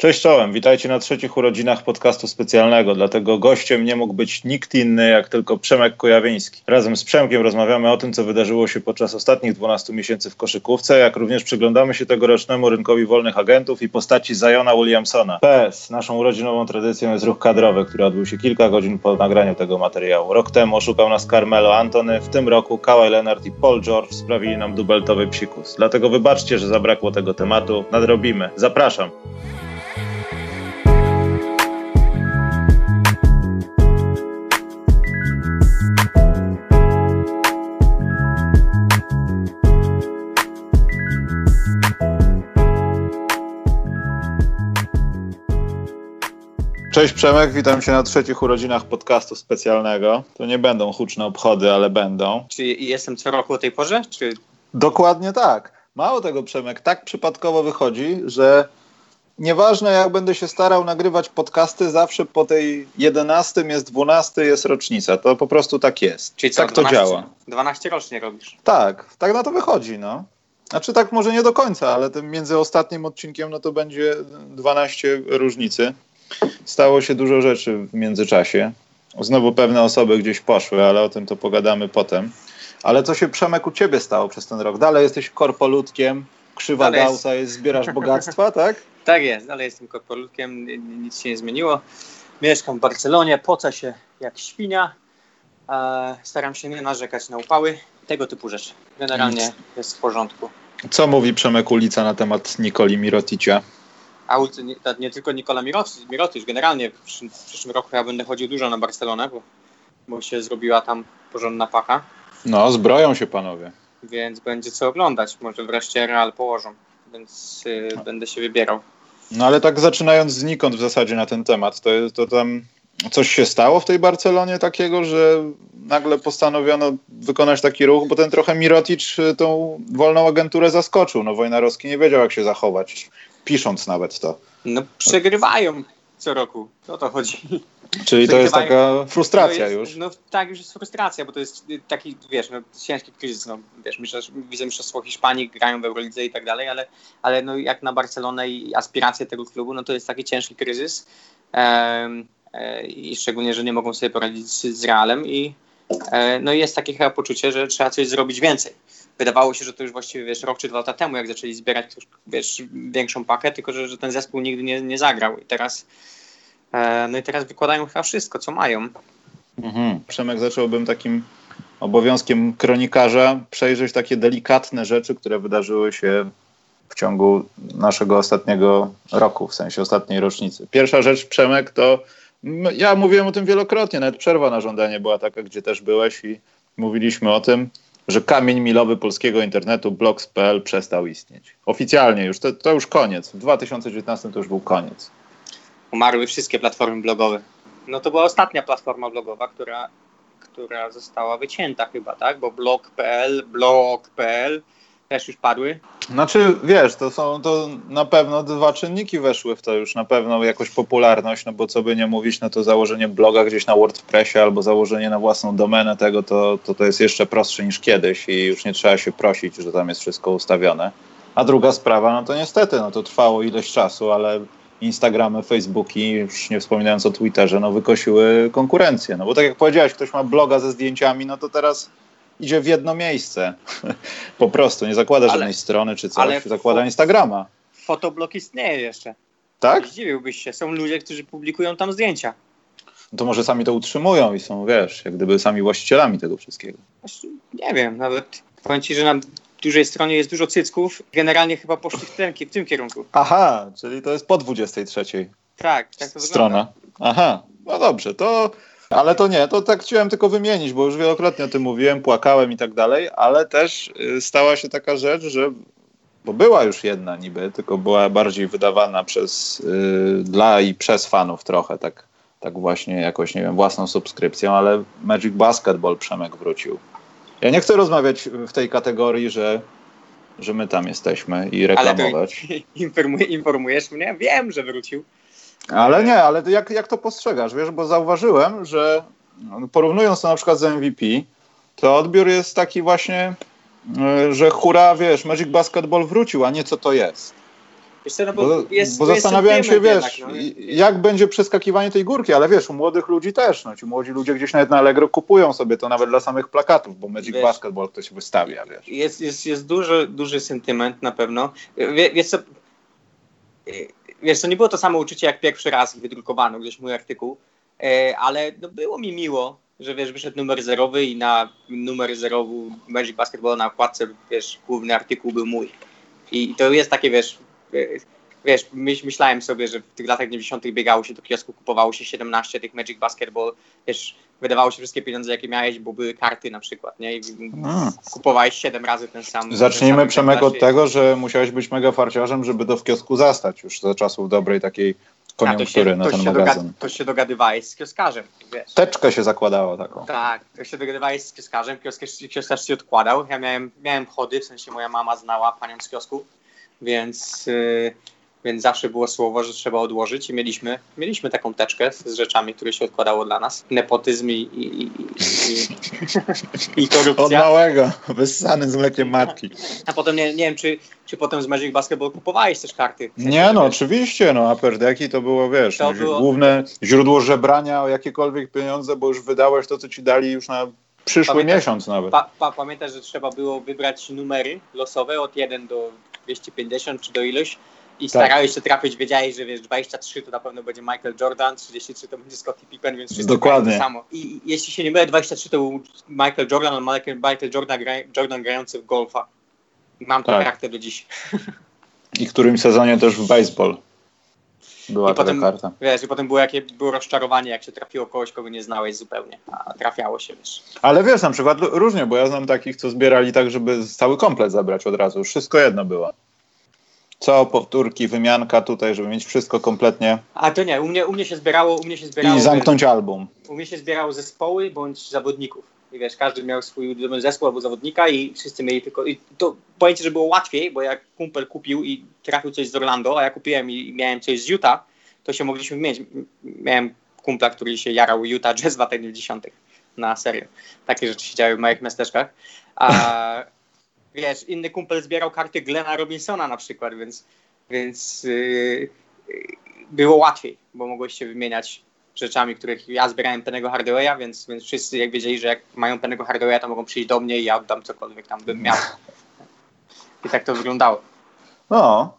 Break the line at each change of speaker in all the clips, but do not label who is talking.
Cześć czołem, witajcie na trzecich urodzinach podcastu specjalnego, dlatego gościem nie mógł być nikt inny jak tylko Przemek Kojawiński. Razem z Przemkiem rozmawiamy o tym, co wydarzyło się podczas ostatnich 12 miesięcy w koszykówce, jak również przyglądamy się tegorocznemu rynkowi wolnych agentów i postaci Zajona Williamsona. PS, naszą urodzinową tradycją jest ruch kadrowy, który odbył się kilka godzin po nagraniu tego materiału. Rok temu oszukał nas Carmelo Antony, w tym roku Kawhi Leonard i Paul George sprawili nam dubeltowy psikus. Dlatego wybaczcie, że zabrakło tego tematu, nadrobimy. Zapraszam. Cześć Przemek, witam Cię na trzecich urodzinach podcastu specjalnego. To nie będą huczne obchody, ale będą.
Czy jestem co roku o tej porze? Czy...
Dokładnie tak. Mało tego Przemek, tak przypadkowo wychodzi, że nieważne jak będę się starał nagrywać podcasty, zawsze po tej 11 jest 12 jest rocznica. To po prostu tak jest.
Czyli co,
tak to
12,
działa.
12 rocznie robisz.
Tak, tak na to wychodzi, no. Znaczy tak może nie do końca, ale tym między ostatnim odcinkiem no to będzie 12 różnicy. Stało się dużo rzeczy w międzyczasie. Znowu pewne osoby gdzieś poszły, ale o tym to pogadamy potem. Ale co się Przemek u ciebie stało przez ten rok? Dalej jesteś korpolutkiem, krzywa
Dalej jest.
Jest, zbierasz bogactwa, tak?
Tak jest, dalej jestem korpolutkiem, nic się nie zmieniło. Mieszkam w Barcelonie, poca się jak świnia. Staram się nie narzekać na upały, tego typu rzeczy. Generalnie jest w porządku.
Co mówi Przemek ulica na temat Nikoli Miroticia?
A ulicy- nie, nie tylko Nikola Mirotic, generalnie w przyszłym, w przyszłym roku ja będę chodził dużo na Barcelonę, bo, bo się zrobiła tam porządna pacha,
No, zbroją się panowie.
więc będzie co oglądać. Może wreszcie Real położą, więc y, będę się wybierał.
No ale tak zaczynając znikąd w zasadzie na ten temat, to, to tam coś się stało w tej Barcelonie takiego, że nagle postanowiono wykonać taki ruch, bo ten trochę Mirotic y, tą wolną agenturę zaskoczył. No Wojnarowski nie wiedział jak się zachować, pisząc nawet to.
No przegrywają co roku, o to chodzi.
Czyli to jest taka frustracja
no
już.
jest, No tak, już jest frustracja, bo to jest y, taki, wiesz, no, ciężki kryzys, no, wiesz, mistrzostw- widzę mistrzostwo Hiszpanii, grają w Eurolidze i tak dalej, ale, ale no, jak na Barcelonę i aspiracje tego klubu, no to jest taki ciężki kryzys e, i szczególnie, że nie mogą sobie poradzić z, Realem i e, no i jest takie chyba poczucie, że trzeba coś zrobić więcej. Wydawało się, że to już właściwie, wiesz, rok czy dwa lata temu, jak zaczęli zbierać już, wiesz, większą pakę, tylko że, że ten zespół nigdy nie, nie zagrał i teraz e, no i teraz wykładają chyba wszystko, co mają.
Mhm. Przemek zacząłbym takim obowiązkiem kronikarza przejrzeć takie delikatne rzeczy, które wydarzyły się w ciągu naszego ostatniego roku, w sensie ostatniej rocznicy. Pierwsza rzecz, Przemek, to ja mówiłem o tym wielokrotnie, nawet przerwa na żądanie była taka, gdzie też byłeś i mówiliśmy o tym, że kamień milowy polskiego internetu blogs.pl przestał istnieć. Oficjalnie już, to, to już koniec. W 2019 to już był koniec.
Umarły wszystkie platformy blogowe. No to była ostatnia platforma blogowa, która, która została wycięta chyba, tak? Bo blog.pl, blog.pl też już padły.
Znaczy, wiesz, to są to na pewno dwa czynniki weszły w to już, na pewno jakoś popularność, no bo co by nie mówić, no to założenie bloga gdzieś na WordPressie albo założenie na własną domenę tego, to, to to jest jeszcze prostsze niż kiedyś i już nie trzeba się prosić, że tam jest wszystko ustawione. A druga sprawa, no to niestety, no to trwało ileś czasu, ale Instagramy, Facebooki, już nie wspominając o Twitterze, no wykosiły konkurencję. No bo tak jak powiedziałeś, ktoś ma bloga ze zdjęciami, no to teraz idzie w jedno miejsce. po prostu, nie zakłada
Ale-
żadnej strony czy coś,
ale
zakłada Instagrama.
Fotoblog istnieje jeszcze.
Tak?
Zdziwiłbyś się. Są ludzie, którzy publikują tam zdjęcia.
No to może sami to utrzymują i są, wiesz, jak gdyby sami właścicielami tego wszystkiego.
Znaczy, Nie wiem, nawet powiem ci, że na dużej stronie jest dużo cycków. Generalnie chyba poszli w tym, w tym kierunku.
Aha, czyli to jest po 23
Tak, tak to wygląda.
strona. Aha, no dobrze, to... Ale to nie, to tak chciałem tylko wymienić, bo już wielokrotnie o tym mówiłem, płakałem i tak dalej, ale też y, stała się taka rzecz, że bo była już jedna niby, tylko była bardziej wydawana przez, y, dla i przez fanów trochę, tak, tak właśnie jakoś, nie wiem, własną subskrypcją, ale Magic Basketball Przemek wrócił. Ja nie chcę rozmawiać w tej kategorii, że, że my tam jesteśmy i
Ale
reklamować.
informuj, informujesz mnie? Wiem, że wrócił.
Ale nie, ale jak, jak to postrzegasz, wiesz, bo zauważyłem, że porównując to na przykład z MVP, to odbiór jest taki właśnie, y, że hura, wiesz, Magic Basketball wrócił, a nie co to jest. Co, no bo, bo, jest, bo zastanawiałem się, wiesz, jednak, no. jak będzie przeskakiwanie tej górki, ale wiesz, u młodych ludzi też, no ci młodzi ludzie gdzieś nawet na Allegro kupują sobie to nawet dla samych plakatów, bo Magic wiesz, Basketball ktoś wystawia, wiesz.
Jest, jest, jest duży, duży sentyment na pewno. Wie, wiesz co, wiesz, to nie było to samo uczucie, jak pierwszy raz wydrukowano gdzieś mój artykuł, e, ale no, było mi miło, że wiesz, wyszedł numer zerowy i na numer zerowy Magic Basketball na okładce, wiesz, główny artykuł był mój. I to jest takie, wiesz, wiesz, myślałem sobie, że w tych latach 90. biegało się do kiosku, kupowało się 17 tych Magic Basketball, wiesz, wydawało się wszystkie pieniądze, jakie miałeś, bo były karty na przykład, nie? I hmm. kupowałeś 7 razy ten sam.
Zacznijmy, ten Przemek, od tego, że musiałeś być mega farciarzem, żeby to w kiosku zastać już za czasów dobrej takiej koniunktury na ten magazyn.
to się dogadywałeś z kioskarzem, wiesz.
Teczkę się zakładało taką.
Tak, to się dogadywałeś z kioskarzem, kioskarz się odkładał. Ja miałem, miałem chody, w sensie moja mama znała panią z kiosku, więc, yy, więc zawsze było słowo, że trzeba odłożyć i mieliśmy, mieliśmy taką teczkę z rzeczami, które się odkładało dla nas. Nepotyzm i, i, i, i, i korupcja.
Od małego, wyssany z mlekiem matki.
A potem nie, nie wiem, czy, czy potem z Magic Basketball kupowałeś też karty?
W sensie, nie, no wiesz, oczywiście, no Upper Decki to było, wiesz, to no, było... główne źródło żebrania o jakiekolwiek pieniądze, bo już wydałeś to, co ci dali już na przyszły pamiętasz, miesiąc nawet.
Pa, pa, pamiętasz, że trzeba było wybrać numery losowe od 1 do 250 czy do ilość i tak. starałeś się trafić, wiedziałeś, że wiesz, 23 to na pewno będzie Michael Jordan, 33 to będzie Scottie Pippen, więc wszyscy Dokładnie. to samo. I jeśli się nie mylę, 23 to był Michael Jordan, a Michael Jordan, Jordan grający w golfa. Mam tę tak. kartę do dziś.
I w którym sezonie też w baseball była I taka potem, karta.
Wiesz, i potem było, jakie, było rozczarowanie, jak się trafiło kogoś, kogo nie znałeś zupełnie, a trafiało się, wiesz.
Ale wiesz, na przykład różnie, bo ja znam takich, co zbierali tak, żeby cały komplet zabrać od razu. Wszystko jedno było. Co, powtórki, wymianka tutaj, żeby mieć wszystko kompletnie.
A to nie, u mnie, u mnie się zbierało, u mnie się zbierało.
I zamknąć album.
U mnie się zbierało zespoły bądź zawodników. I wiesz, każdy miał swój ulubiony zespół albo zawodnika i wszyscy mieli tylko. I to pojęcie, że było łatwiej, bo jak kumpel kupił i trafił coś z Orlando, a ja kupiłem i miałem coś z Utah, to się mogliśmy mieć. Miałem kumpla, który się jarał Utah Jazz w latach 90. na serio. Takie rzeczy się działy w małych miasteczkach. A wiesz, inny kumpel zbierał karty Glena Robinsona na przykład, więc, więc yy, było łatwiej, bo mogłeś się wymieniać rzeczami, których ja zbierałem penego Hardware'a, więc, więc wszyscy jak wiedzieli, że jak mają penego Hardware'a, to mogą przyjść do mnie i ja oddam cokolwiek tam bym miał. I tak to wyglądało.
No,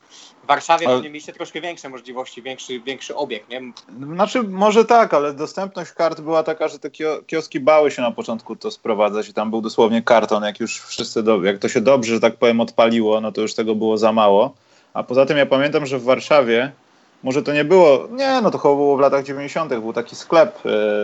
Warszawie ale... pewnie mieliście troszkę większe możliwości, większy, większy obieg, nie?
Znaczy, może tak, ale dostępność kart była taka, że te kioski bały się na początku to sprowadzać i tam był dosłownie karton, jak już wszyscy, do... jak to się dobrze, że tak powiem, odpaliło, no to już tego było za mało. A poza tym ja pamiętam, że w Warszawie może to nie było, nie, no to chyba było w latach 90. Był taki sklep e,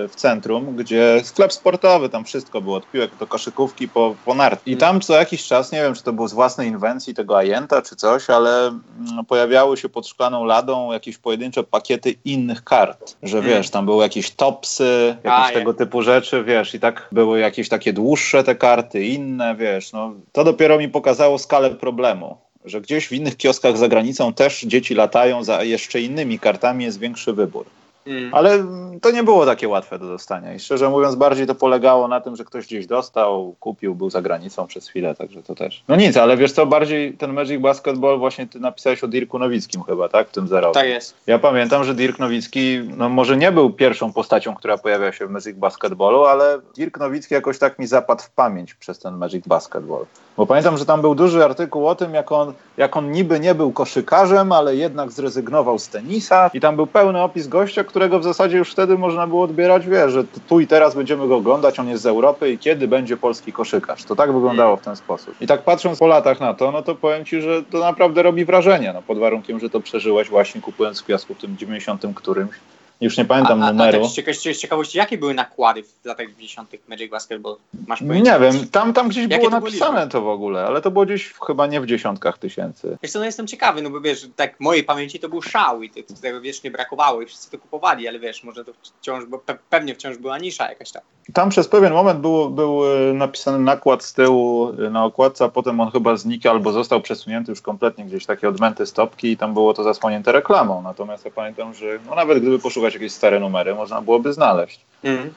w centrum, gdzie sklep sportowy, tam wszystko było, od piłek do koszykówki po, po nart. I tam co jakiś czas, nie wiem, czy to było z własnej inwencji tego Ajenta czy coś, ale mm, pojawiały się pod szklaną ladą jakieś pojedyncze pakiety innych kart, że mm. wiesz, tam były jakieś topsy, jakieś A, tego typu rzeczy, wiesz, i tak były jakieś takie dłuższe te karty, inne, wiesz, no to dopiero mi pokazało skalę problemu że gdzieś w innych kioskach za granicą też dzieci latają za jeszcze innymi kartami, jest większy wybór. Mm. Ale to nie było takie łatwe do dostania i szczerze mówiąc bardziej to polegało na tym, że ktoś gdzieś dostał, kupił, był za granicą przez chwilę, także to też. No nic, ale wiesz co, bardziej ten Magic Basketball właśnie ty napisałeś o Dirku Nowickim chyba, tak? W tym zerowym.
Tak jest.
Ja pamiętam, że Dirk Nowicki, no może nie był pierwszą postacią, która pojawia się w Magic Basketballu, ale Dirk Nowicki jakoś tak mi zapadł w pamięć przez ten Magic Basketball. Bo pamiętam, że tam był duży artykuł o tym, jak on, jak on niby nie był koszykarzem, ale jednak zrezygnował z tenisa i tam był pełny opis gościa, którego w zasadzie już wtedy można było odbierać, wie, że tu i teraz będziemy go oglądać, on jest z Europy i kiedy będzie polski koszykarz. To tak wyglądało w ten sposób. I tak patrząc po latach na to, no to powiem Ci, że to naprawdę robi wrażenie, no pod warunkiem, że to przeżyłeś właśnie kupując w kiosku w tym 90 którymś już nie pamiętam a, a, numeru. A
tak z ciekawości, jakie były nakłady w latach 90. Magic Basketball?
Masz Nie wiem, tam, tam gdzieś jakie było to napisane to w ogóle, ale to było gdzieś chyba nie w dziesiątkach tysięcy.
Wiesz co, no jestem ciekawy, no bo wiesz, tak mojej pamięci to był szał i tego wiesz, nie brakowało i wszyscy to kupowali, ale wiesz, może to wciąż, bo pe pewnie wciąż była nisza jakaś tam.
Tam przez pewien moment był, był e, napisany nakład z tyłu e, na okładce, a potem on chyba znikł albo został przesunięty już kompletnie gdzieś takie odmęty stopki i tam było to zasłonięte reklamą. Natomiast ja pamiętam, że no nawet gdyby poszukać jakieś stare numery, można byłoby znaleźć. Mm.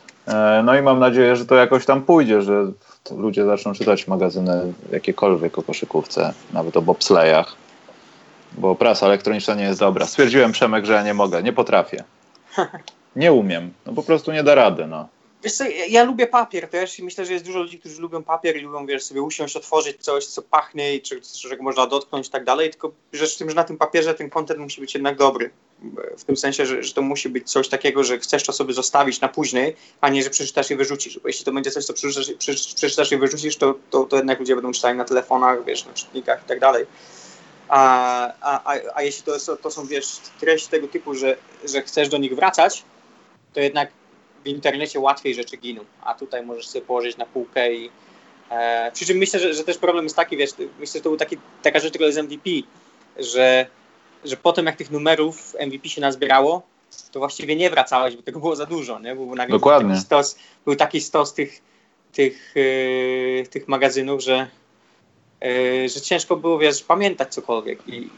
No i mam nadzieję, że to jakoś tam pójdzie, że ludzie zaczną czytać magazyny jakiekolwiek o koszykówce, nawet o bobslejach. bo prasa elektroniczna nie jest dobra. Stwierdziłem, Przemek, że ja nie mogę, nie potrafię. Nie umiem, no po prostu nie da rady, no.
Wiesz co, ja, ja, lubię papier też i myślę, że jest dużo ludzi, którzy lubią papier i lubią, wiesz, sobie usiąść, otworzyć coś, co pachnie i czy, czego można dotknąć i tak dalej, tylko rzecz w tym, że na tym papierze ten kontent musi być jednak dobry. W tym sensie, że, że to musi być coś takiego, że chcesz to sobie zostawić na później, a nie, że przeczytasz i wyrzucisz. Bo jeśli to będzie coś, co przeczytasz, przeczytasz i wyrzucisz, to, to, to jednak ludzie będą czytali na telefonach, wiesz, na czytnikach i tak dalej. A, a, a, jeśli to, jest, to są, wiesz, treści tego typu, że, że chcesz do nich wracać, to jednak w internecie łatwiej rzeczy giną, a tutaj możesz sobie położyć na półkę i e, przy czym myślę, że, że, też problem jest taki, wiesz, myślę, że to był taki, taka rzecz tylko z MVP, że, że potem jak tych numerów MVP się nazbierało, to właściwie nie wracałeś, bo tego było za dużo, nie? Był nagle
Dokładnie.
Taki stos, był taki stos tych, tych, yy, tych magazynów, że, yy, że ciężko było, wiesz, pamiętać cokolwiek i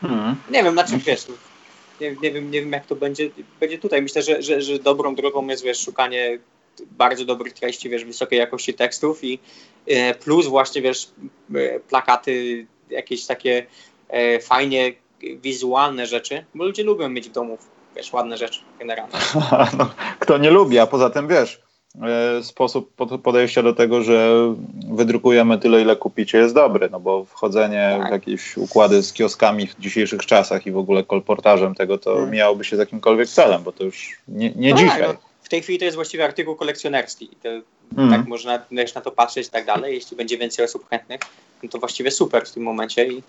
hmm. nie wiem, na czym, wiesz, nie, nie, wiem, nie wiem, jak to będzie, będzie tutaj. Myślę, że, że, że dobrą drogą jest wiesz, szukanie bardzo dobrych treści, wiesz, wysokiej jakości tekstów i e, plus właśnie, wiesz, plakaty, jakieś takie fajnie wizualne rzeczy, bo ludzie lubią mieć w domu, wiesz, ładne rzeczy generalnie.
no, kto nie lubi, a poza tym, wiesz, E, sposób podejścia do tego, że wydrukujemy tyle, ile kupicie, jest dobry, no bo wchodzenie tak. w jakieś układy z kioskami w dzisiejszych czasach i w ogóle kolportażem tego, to hmm. miałoby się z jakimkolwiek celem, bo to już nie, nie no dzisiaj. Tak, no,
w tej chwili to jest właściwie artykuł kolekcjonerski. To, hmm. Tak można też na to patrzeć i tak dalej. Jeśli będzie więcej osób chętnych, no to właściwie super w tym momencie. I,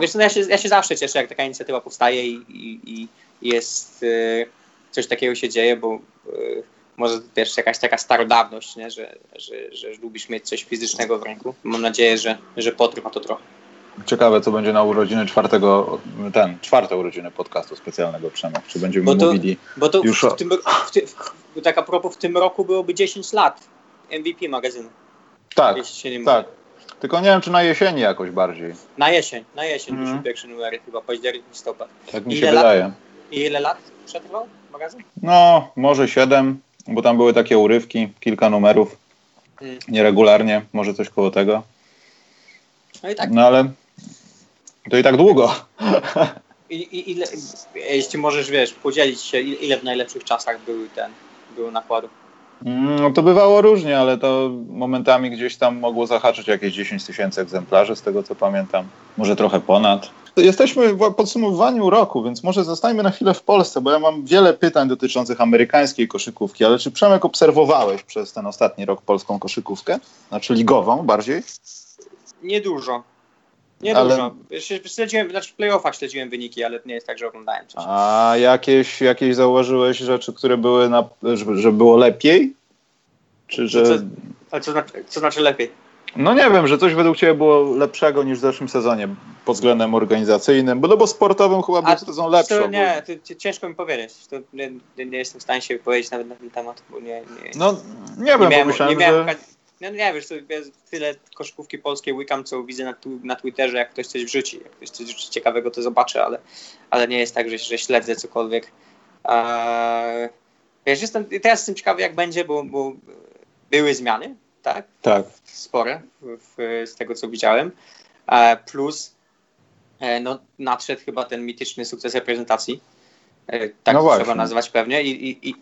wiesz, no ja, się, ja się zawsze cieszę, jak taka inicjatywa powstaje i, i, i jest y, coś takiego się dzieje, bo y, może też jakaś taka starodawność, nie? Że, że, że lubisz mieć coś fizycznego w ręku. Mam nadzieję, że, że potrwa to trochę.
Ciekawe, co będzie na urodziny czwartego, ten, czwarte urodziny podcastu specjalnego Przemek. Czy będziemy bo to, mówili
bo to
już
w, tym, w, ty, w, tak a propos, w tym roku byłoby 10 lat MVP magazynu.
Tak, tak. Tylko nie wiem, czy na jesieni jakoś bardziej.
Na jesień, na jesień mm. wyszły pierwsze numery, chyba październik, listopad.
Tak mi się ile wydaje.
Lat, I ile lat przetrwał magazyn?
No, może 7, bo tam były takie urywki, kilka numerów, hmm. nieregularnie, może coś koło tego.
No, i tak.
no ale to i tak długo.
I, i, ile, jeśli możesz, wiesz, podzielić się, ile w najlepszych czasach były ten, były nakłady?
No to bywało różnie, ale to momentami gdzieś tam mogło zahaczyć jakieś 10 tysięcy egzemplarzy, z tego co pamiętam. Może trochę ponad. Jesteśmy w podsumowaniu roku, więc może zostańmy na chwilę w Polsce, bo ja mam wiele pytań dotyczących amerykańskiej koszykówki, ale czy Przemek obserwowałeś przez ten ostatni rok polską koszykówkę? Znaczy ligową bardziej?
Niedużo. Niedużo. Ale... Śledziłem, znaczy w playoffach śledziłem wyniki, ale nie jest tak, że oglądałem coś.
A jakieś, jakieś zauważyłeś rzeczy, które były, na, że było lepiej? Czy że... Co,
ale co znaczy, co znaczy lepiej?
No nie wiem, że coś według Ciebie było lepszego niż w zeszłym sezonie pod względem organizacyjnym, bo no bo sportowym chyba był sezon lepszy.
To, nie, to ciężko mi powiedzieć. To nie, nie, jestem w stanie się wypowiedzieć nawet na ten temat, bo nie... nie
no nie wiem, nie miałem, myślałem, nie miałem, że...
No nie wiesz, tyle koszykówki polskiej łykam, co widzę na, na Twitterze, jak ktoś coś wrzuci. Jak ktoś coś wrzuci ciekawego, to zobaczę, ale, ale nie jest tak, że, że śledzę cokolwiek. Eee, wiesz, jestem, teraz jestem ciekawy, jak będzie, bo, bo były zmiany, tak?
Tak.
Spore w, w, z tego, co widziałem. E, plus e, no, nadszedł chyba ten mityczny sukces reprezentacji. E, tak no trzeba nazwać pewnie. I, i, i,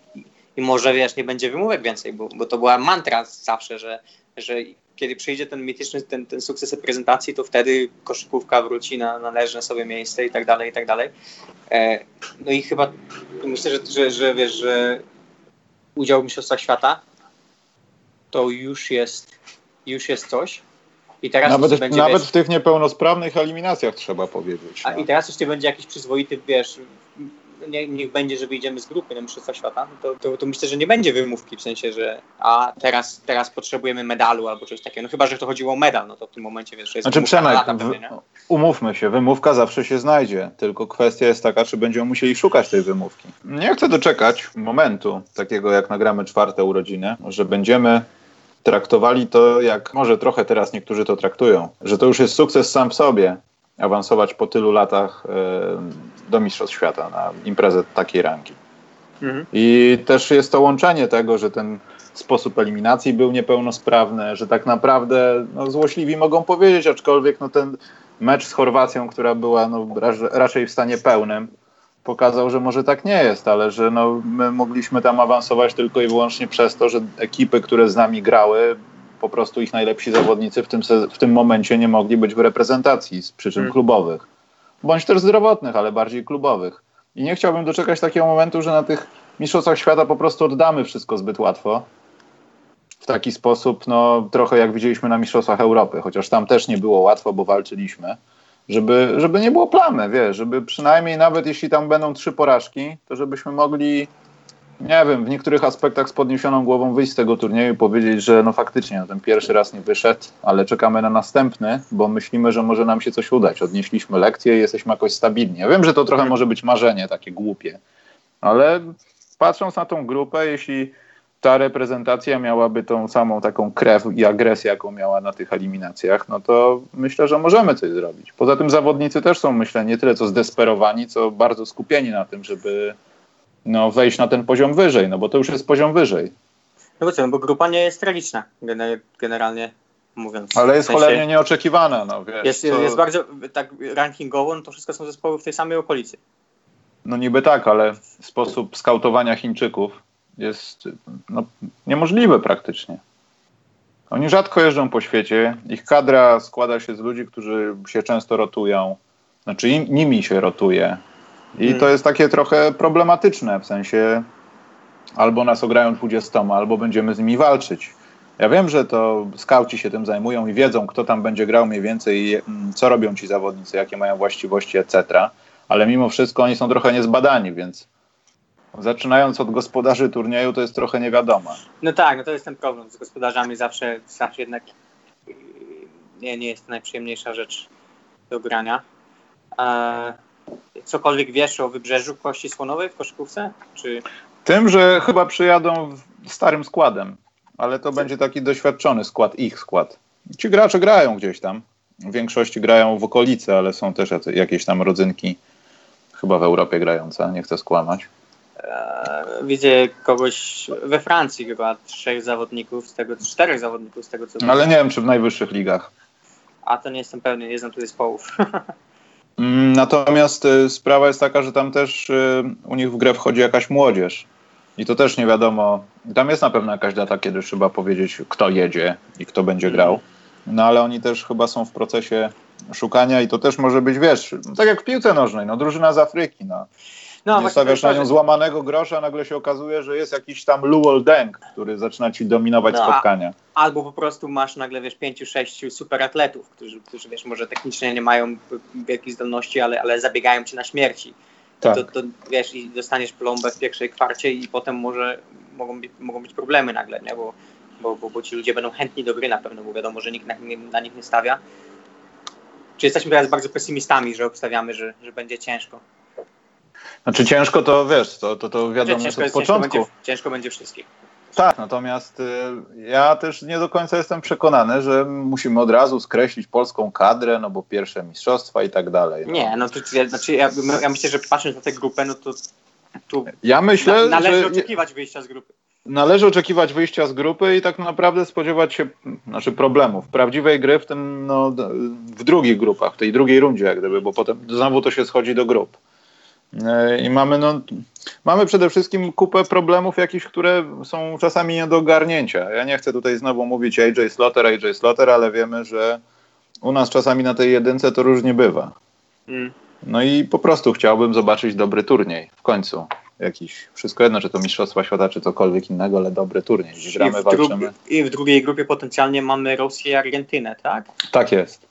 I może wiesz, nie będzie wymówek więcej, bo, bo to była mantra zawsze, że, że kiedy przyjdzie ten mityczny, ten, ten sukces reprezentacji, to wtedy koszykówka wróci na należne sobie miejsce i tak dalej, i tak dalej. E, no i chyba myślę, że, że, że wiesz, że udział w Mistrzostwach Świata to już jest, już jest coś. I teraz
nawet, będzie, nawet wiesz, w tych niepełnosprawnych eliminacjach trzeba powiedzieć.
A, no. I teraz jeszcze będzie jakiś przyzwoity, wiesz, nie, niech będzie, że wyjdziemy z grupy na Mistrzostwa Świata, no to, to, to, myślę, że nie będzie wymówki, w sensie, że a teraz, teraz potrzebujemy medalu albo coś takiego. No chyba, że to chodziło o medal, no to w tym momencie wiesz, że jest
Znaczy Przemek, lata, pewnie, umówmy się, wymówka zawsze się znajdzie, tylko kwestia jest taka, czy będziemy musieli szukać tej wymówki. Nie chcę doczekać momentu takiego, jak nagramy czwarte urodziny, że będziemy traktowali to jak może trochę teraz niektórzy to traktują, że to już jest sukces sam w sobie, awansować po tylu latach e, do Mistrzostw Świata na imprezę takiej rangi. Mhm. I też jest to łączenie tego, że ten sposób eliminacji był niepełnosprawny, że tak naprawdę no, złośliwi mogą powiedzieć, aczkolwiek no, ten mecz z Chorwacją, która była no, raczej w stanie pełnym, pokazał, że może tak nie jest, ale że no, my mogliśmy tam awansować tylko i wyłącznie przez to, że ekipy, które z nami grały, po prostu ich najlepsi zawodnicy w tym, w tym momencie nie mogli być w reprezentacji z przyczyn hmm. klubowych. Bądź też zdrowotnych, ale bardziej klubowych. I nie chciałbym doczekać takiego momentu, że na tych mistrzostwach świata po prostu oddamy wszystko zbyt łatwo. W taki sposób, no trochę jak widzieliśmy na mistrzostwach Europy, chociaż tam też nie było łatwo, bo walczyliśmy żeby, żeby nie było plamy, wiesz, żeby przynajmniej nawet jeśli tam będą trzy porażki, to żebyśmy mogli, nie wiem, w niektórych aspektach z podniesioną głową wyjść z tego turnieju i powiedzieć, że no faktycznie no, ten pierwszy raz nie wyszedł, ale czekamy na następny, bo myślimy, że może nam się coś udać. Odnieśliśmy lekcję i jesteśmy jakoś stabilni. Ja wiem, że to trochę może być marzenie takie głupie, ale patrząc na tą grupę, jeśli ta reprezentacja miałaby tą samą taką krew i agresję, jaką miała na tych eliminacjach, no to myślę, że możemy coś zrobić. Poza tym zawodnicy też są, myślę, nie tyle co zdesperowani, co bardzo skupieni na tym, żeby no, wejść na ten poziom wyżej, no bo to już jest poziom wyżej.
No bo co, no bo grupa nie jest tragiczna, generalnie mówiąc.
Ale jest w sensie cholernie nieoczekiwana, no wiesz.
Jest, to... jest bardzo, tak rankingowo, no to wszystko są zespoły w tej samej okolicy.
No niby tak, ale sposób skautowania Chińczyków jest no, niemożliwe praktycznie. Oni rzadko jeżdżą po świecie. Ich kadra składa się z ludzi, którzy się często rotują. Znaczy im, nimi się rotuje. I hmm. to jest takie trochę problematyczne, w sensie albo nas ograją 20, albo będziemy z nimi walczyć. Ja wiem, że to skauci się tym zajmują i wiedzą, kto tam będzie grał mniej więcej, mm, co robią ci zawodnicy, jakie mają właściwości, etc. Ale mimo wszystko oni są trochę niezbadani, więc zaczynając od gospodarzy turnieju, to jest trochę nie wiadomo.
No tak, no to jest ten problem z gospodarzami, zawsze, zawsze jednak yy, nie, nie jest to najprzyjemniejsza rzecz do grania. Eee, cokolwiek wiesz o wybrzeżu Kości Słonowej w koszykówce? Czy...
Tym, że chyba przyjadą starym składem, ale to będzie taki doświadczony skład, ich skład. Ci gracze grają gdzieś tam. W większości grają w okolicy, ale są też jakieś tam rodzynki chyba w Europie grające, nie chcę skłamać.
E, widzę kogoś we Francji chyba trzech zawodników, z tego czterech zawodników z tego co
Ale nie wiem, czy w najwyższych ligach.
A to nie jestem pewny, nie znam tu zespołów.
Mm, natomiast y, sprawa jest taka, że tam też y, u nich w grę wchodzi jakaś młodzież. I to też nie wiadomo. Tam jest na pewno jakaś data, kiedy trzeba powiedzieć, kto jedzie i kto będzie grał. No ale oni też chyba są w procesie szukania i to też może być, wiesz, tak jak w piłce nożnej, no drużyna z Afryki. No. No, nie stawiasz na nią złamanego grosza, nagle się okazuje, że jest jakiś tam Luol Deng, który zaczyna ci dominować no, spotkania.
Albo po prostu masz nagle, wiesz, pięciu, sześciu superatletów, którzy, którzy wiesz, może technicznie nie mają wielkich zdolności, ale, ale zabiegają ci na śmierci. Tak. To, to, wiesz, i dostaniesz plombę w pierwszej kwarcie i potem może mogą, być, mogą być problemy nagle, nie? Bo, bo, bo, bo ci ludzie będą chętni do gry na pewno, bo wiadomo, że nikt na, na nich nie stawia. Czy jesteśmy teraz bardzo pesymistami, że obstawiamy, że, że będzie ciężko?
Znaczy ciężko to, wiesz, to, to, to wiadomo znaczy, od początku.
Ciężko będzie, ciężko będzie wszystkich.
Tak, natomiast y, ja też nie do końca jestem przekonany, że musimy od razu skreślić polską kadrę, no bo pierwsze mistrzostwa i tak dalej.
No. Nie, no to znaczy ja, ja, myślę, że patrząc na tę grupę, no to tu
ja myślę,
na, należy że, oczekiwać wyjścia z grupy.
Należy oczekiwać wyjścia z grupy i tak naprawdę spodziewać się znaczy problemów, prawdziwej gry w tym, no, w drugich grupach, w tej drugiej rundzie jak gdyby, bo potem znowu to się schodzi do grup. E, I mamy, no, mamy przede wszystkim kupę problemów jakichś, które są czasami nie do ogarnięcia. Ja nie chcę tutaj znowu mówić AJ Slaughter, AJ Slaughter, ale wiemy, że u nas czasami na tej jedynce to różnie bywa. Mm. No i po prostu chciałbym zobaczyć dobry turniej w końcu. Jakiś, wszystko jedno, czy to Mistrzostwa Świata, czy cokolwiek innego, ale dobry turniej. gramy, I w, walczymy.
I w drugiej grupie potencjalnie mamy Rosję i Argentynę, tak?
Tak jest.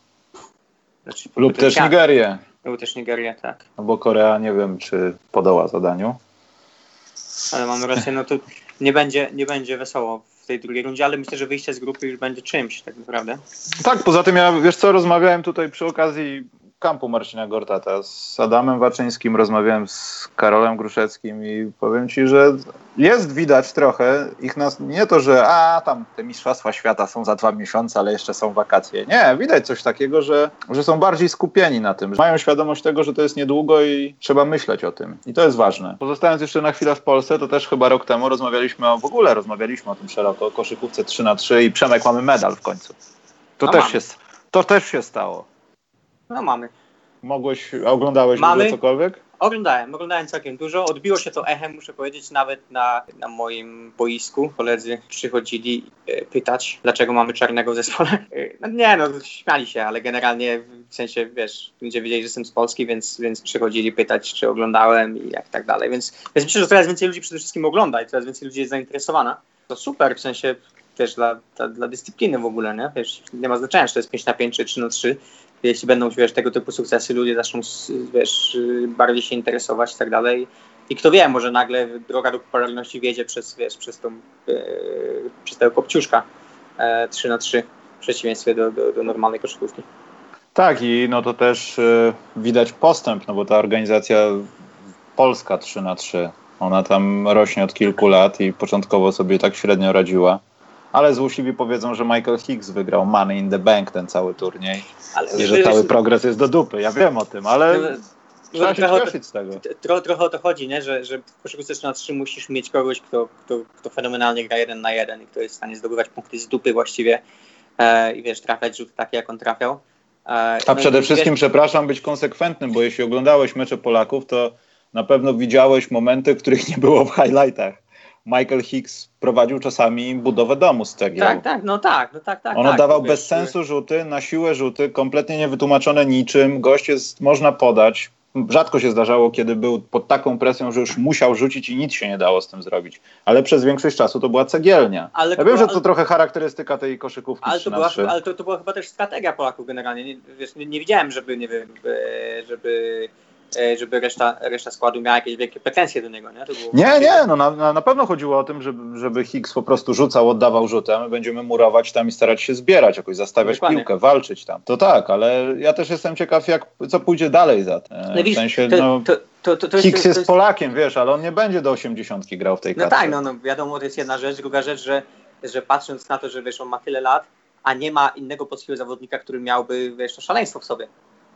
Znaczy, Lub też Nigerię.
Był też Nigeria, tak.
No bo Korea nie wiem, czy podoła zadaniu.
Ale mamy Rosję, no to nie będzie, nie będzie wesoło w tej drugiej rundzie, ale myślę, że wyjście z grupy już będzie czymś tak naprawdę.
Tak, poza tym ja, wiesz co, rozmawiałem tutaj przy okazji kampu Marcina Gortata. Z Adamem Waczyńskim rozmawiałem z Karolem Gruszeckim i powiem ci, że jest widać trochę ich nas, nie to, że a tam te mistrzostwa świata są za dwa miesiące, ale jeszcze są wakacje. Nie, widać coś takiego, że, że są bardziej skupieni na tym. Mają świadomość tego, że to jest niedługo i trzeba myśleć o tym. I to jest ważne. Pozostając jeszcze na chwilę w Polsce, to też chyba rok temu rozmawialiśmy o, w ogóle rozmawialiśmy o tym szeroko, o koszykówce 3 na 3 i Przemek mamy medal w końcu. To, też, się, to też się stało.
No mamy.
Mogłeś, oglądałeś
Mamy.
cokolwiek?
Oglądałem, oglądałem całkiem dużo. Odbiło się to echem, muszę powiedzieć, nawet na, na moim boisku. Koledzy przychodzili e, pytać, dlaczego mamy czarnego w zespole. E, No nie, no śmiali się, ale generalnie w sensie, wiesz, ludzie wiedzieli, że jestem z Polski, więc, więc przychodzili pytać, czy oglądałem i jak tak dalej. Więc, więc myślę, że coraz więcej ludzi przede wszystkim ogląda i coraz więcej ludzi jest zainteresowana. To super, w sensie też dla, dla, dla dyscypliny w ogóle, nie? Wiesz, nie ma znaczenia, czy to jest 5 na 5 czy 3 na 3 jeśli będą wiesz, tego typu sukcesy, ludzie zaczną wiesz, bardziej się interesować i tak dalej. I kto wie, może nagle droga do popularności wiedzie przez, wiesz, przez, tą, e, przez tego kopciuszka e, 3 na 3 w przeciwieństwie do, do, do normalnej koszykówki.
Tak, i no to też y, widać postęp, no bo ta organizacja polska 3 na 3 ona tam rośnie od kilku lat i początkowo sobie tak średnio radziła. Ale złośliwi powiedzą, że Michael Hicks wygrał Money in the Bank ten cały turniej
Ale,
i że cały progres jest do dupy. Ja wiem o tym, ale
No,
trzeba się
trochę,
cieszyć z tego.
tro, trochę o to chodzi, nie? Że, że w koszykówce 3 na 3 musisz mieć kogoś, kto, kto, kto fenomenalnie gra jeden na jeden i kto jest w stanie zdobywać punkty z dupy właściwie e, i wiesz, trafiać rzuty takie, jak on trafiał. E,
A
no
przede wszystkim,
wiesz,
przepraszam, być konsekwentnym, bo jeśli oglądałeś mecze Polaków, to na pewno widziałeś momenty, których nie było w highlightach. Michael Hicks prowadził czasami budowę domu z cegieł.
Tak, tak, no tak, no tak, tak.
On
tak, wiesz,
bez sensu rzuty, na siłę rzuty, kompletnie niewytłumaczone niczym. Gość jest, można podać. Rzadko się zdarzało, kiedy był pod taką presją, że już musiał rzucić i nic się nie dało z tym zrobić. Ale przez większość czasu to była cegielnia.
Ale
ja wiem, że to trochę charakterystyka tej koszykówki
Ale
3
to, była,
3.
ale to, to była chyba też strategia Polaków generalnie. Nie, wiesz, nie, nie widziałem, żeby, nie wiem, e, żeby, żeby reszta, reszta składu miała jakieś wielkie pretensje do niego. Nie,
Nie, nie, no na, na, pewno chodziło o tym, żeby, żeby Hicks po prostu rzucał, oddawał rzutem, my będziemy murować tam i starać się zbierać, jakoś zastawiać
Dokładnie.
piłkę, walczyć tam. To tak, ale ja też jestem ciekaw, jak, co pójdzie dalej za tym.
No
w sensie,
to,
no,
to, to, to, to
Hicks
to
jest Polakiem, wiesz, ale on nie będzie do 80 grał w tej
No
kadrze.
tak, no, no wiadomo, to jest jedna rzecz. Druga rzecz, że, że patrząc na to, że wiesz, on ma tyle lat, a nie ma innego polskiego zawodnika, który miałby wiesz, to szaleństwo w sobie.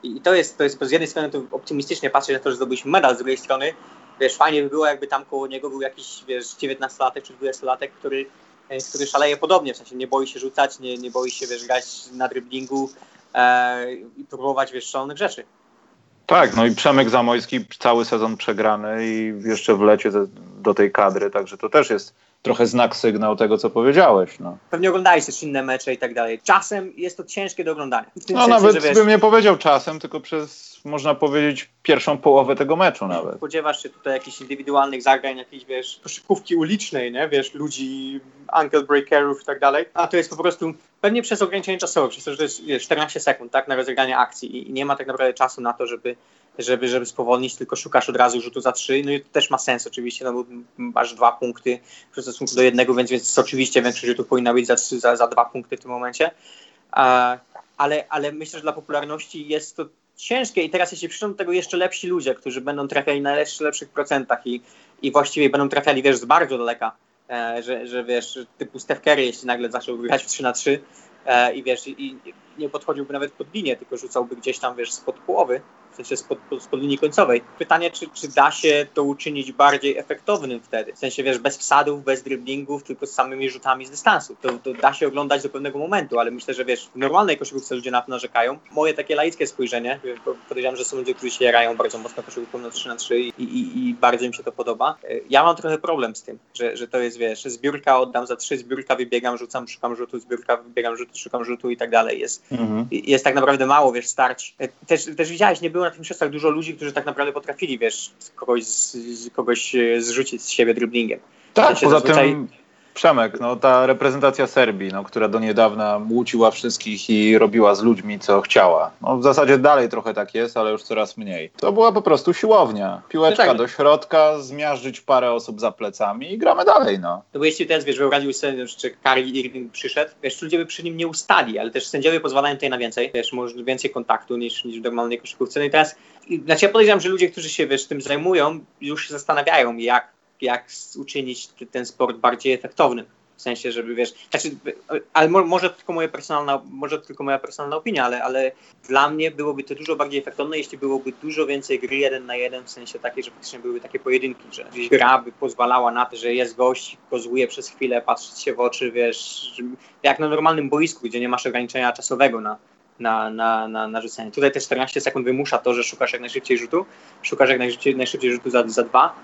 I, to jest, to jest z jednej strony to optymistycznie patrzeć na to, że zdobyliśmy medal, z drugiej strony wiesz, fajnie by było, jakby tam koło niego był jakiś wiesz, 19-latek czy 20-latek, który, e, który szaleje podobnie, w sensie nie boi się rzucać, nie, nie boi się wiesz, grać na driblingu e, i próbować wiesz, szalonych rzeczy.
Tak, no i Przemek Zamojski cały sezon przegrany i jeszcze wlecie do tej kadry, także to też jest trochę znak, sygnał tego, co powiedziałeś. No,
Pewnie oglądałeś też inne mecze i tak dalej. Czasem jest to ciężkie do oglądania.
No
sensie,
nawet
że wiesz,
bym nie powiedział czasem, tylko przez, można powiedzieć, pierwszą połowę tego meczu nawet.
spodziewasz się tutaj jakichś indywidualnych zagrań, jakiejś, wiesz, koszykówki ulicznej, nie? Wiesz, ludzi, ankle breakerów i tak dalej, a to jest po prostu pewnie przez ograniczenie czasowe, przez to, że to jest wiesz, 14 sekund, tak, na rozegranie akcji i- i nie ma tak naprawdę czasu na to, żeby, żeby, żeby spowolnić, tylko szukasz od razu rzutu za trzy, no i to też ma sens oczywiście, no bo masz dwa punkty w stosunku do jednego, więc, więc oczywiście większość rzutów powinna być za, za, za dwa punkty w tym momencie, a, ale, ale myślę, że dla popularności jest to ciężkie i teraz jeśli przyjdą do tego jeszcze lepsi ludzie, którzy będą trafiali na jeszcze lepszych procentach i, i właściwie będą trafiali, wiesz, z bardzo daleka, e, że, że wiesz, typu Steph Curry, jeśli nagle zaczął grać w 3 na 3 e, i wiesz, i, i nie podchodziłby nawet pod linię, tylko rzucałby gdzieś tam, wiesz, spod połowy, w sensie spod, spod linii końcowej. Pytanie, czy, czy da się to uczynić bardziej efektownym wtedy? W sensie, wiesz, bez wsadów, bez driblingów, tylko z samymi rzutami z dystansu. To, to da się oglądać do pewnego momentu, ale myślę, że wiesz, w normalnej koszykówce ludzie na to narzekają. Moje takie laickie spojrzenie, podejrzewam, że są ludzie, którzy się jarają bardzo mocno koszykówką na 3 na 3 i, i, i bardzo im się to podoba. Ja mam trochę problem z tym, że, że to jest, wiesz, zbiórka oddam za trzy, zbiórka wybiegam, rzucam, szukam rzutu, zbiórka wybiegam, rzutu, szukam rzutu i tak dalej. Jest,
Mhm.
jest tak naprawdę mało, wiesz, starć. E, Też, też widziałeś, nie było na tych mistrzostwach dużo ludzi, którzy tak naprawdę potrafili, wiesz, kogoś, z, kogoś e, zrzucić z siebie driblingiem.
Tak, poza
zazwyczaj-
tym Przemek, no ta reprezentacja Serbii, no, która do niedawna łuciła wszystkich i robiła z ludźmi co chciała. No, w zasadzie dalej trochę tak jest, ale już coraz mniej. To była po prostu siłownia. Piłeczka
No tak.
do środka, zmiażdżyć parę osób za plecami i gramy dalej, no.
No bo jeśli teraz, wiesz, wyobraził sobie, czy Kyrie Irving przyszedł, wiesz, ludzie by przy nim nie ustali, ale też sędziowie pozwalają tutaj na więcej, wiesz, może więcej kontaktu niż, niż w normalnej koszykówce. No i teraz, znaczy ja podejrzewam, że ludzie, którzy się, wiesz, tym zajmują, już się zastanawiają, jak, jak uczynić ten sport bardziej efektownym. W sensie, żeby wiesz, znaczy, ale mo, może to tylko moja personalna, może tylko moja personalna opinia, ale, ale dla mnie byłoby to dużo bardziej efektowne, jeśli byłoby dużo więcej gry jeden na jeden, w sensie takiej, że faktycznie byłyby takie pojedynki, że gra by pozwalała na to, że jest gość, kozłuje przez chwilę, patrzeć się w oczy, wiesz, jak na normalnym boisku, gdzie nie masz ograniczenia czasowego na, na, na, na, na rzucenie. Tutaj te 14 sekund wymusza to, że szukasz jak najszybciej rzutu, szukasz jak najszybciej, najszybciej rzutu za, za dwa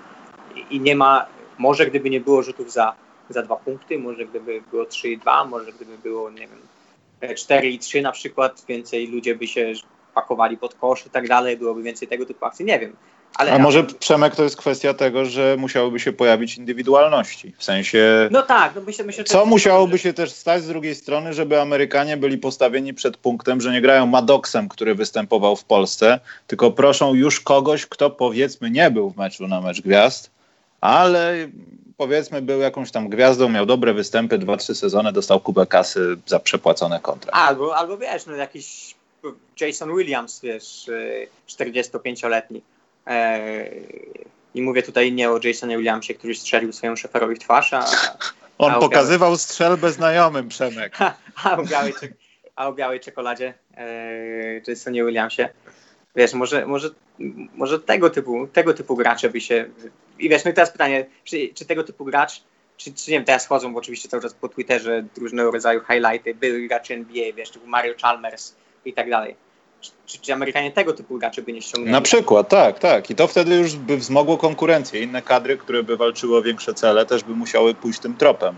i, nie ma, może gdyby nie było rzutów za, za dwa punkty, może gdyby było 3 i 2, może gdyby było, nie wiem, 4 i 3 na przykład, więcej ludzie by się pakowali pod kosz i tak dalej, byłoby więcej tego typu akcji, nie wiem.
Ale A może Przemek to jest kwestia tego, że musiałyby się pojawić indywidualności, w sensie...
No tak, no myślę, myślę
Co musiałoby się też stać z drugiej strony, żeby Amerykanie byli postawieni przed punktem, że nie grają Maddoxem, który występował w Polsce, tylko proszą już kogoś, kto powiedzmy nie był w meczu na mecz gwiazd, ale powiedzmy był jakąś tam gwiazdą, miał dobre występy, dwa, trzy sezony, dostał kupę kasy za przepłacone kontra.
Albo, albo wiesz, no jakiś Jason Williams, wiesz, 45-letni. E, I mówię tutaj nie o Jasonie Williamsie, który strzelił swojemu szeferowi w twarz, a...
On a pokazywał białej... strzelbę znajomym, Przemek.
a, o białej, a o białej czekoladzie e, Jasonie Williamsie. Wiesz, może, może, może tego, typu, tego typu gracze by się... I wiesz, no i teraz pytanie, czy, czy tego typu gracz czy, czy nie wiem, teraz chodzą bo oczywiście cały czas po Twitterze różnego rodzaju highlighty, były gracze NBA, wiesz, typu Mario Chalmers i tak dalej czy, czy Amerykanie tego typu graczy by nie ściągnęli?
Na przykład, tak, tak. I to wtedy już by wzmogło konkurencję. Inne kadry, które by walczyły o większe cele, też by musiały pójść tym tropem.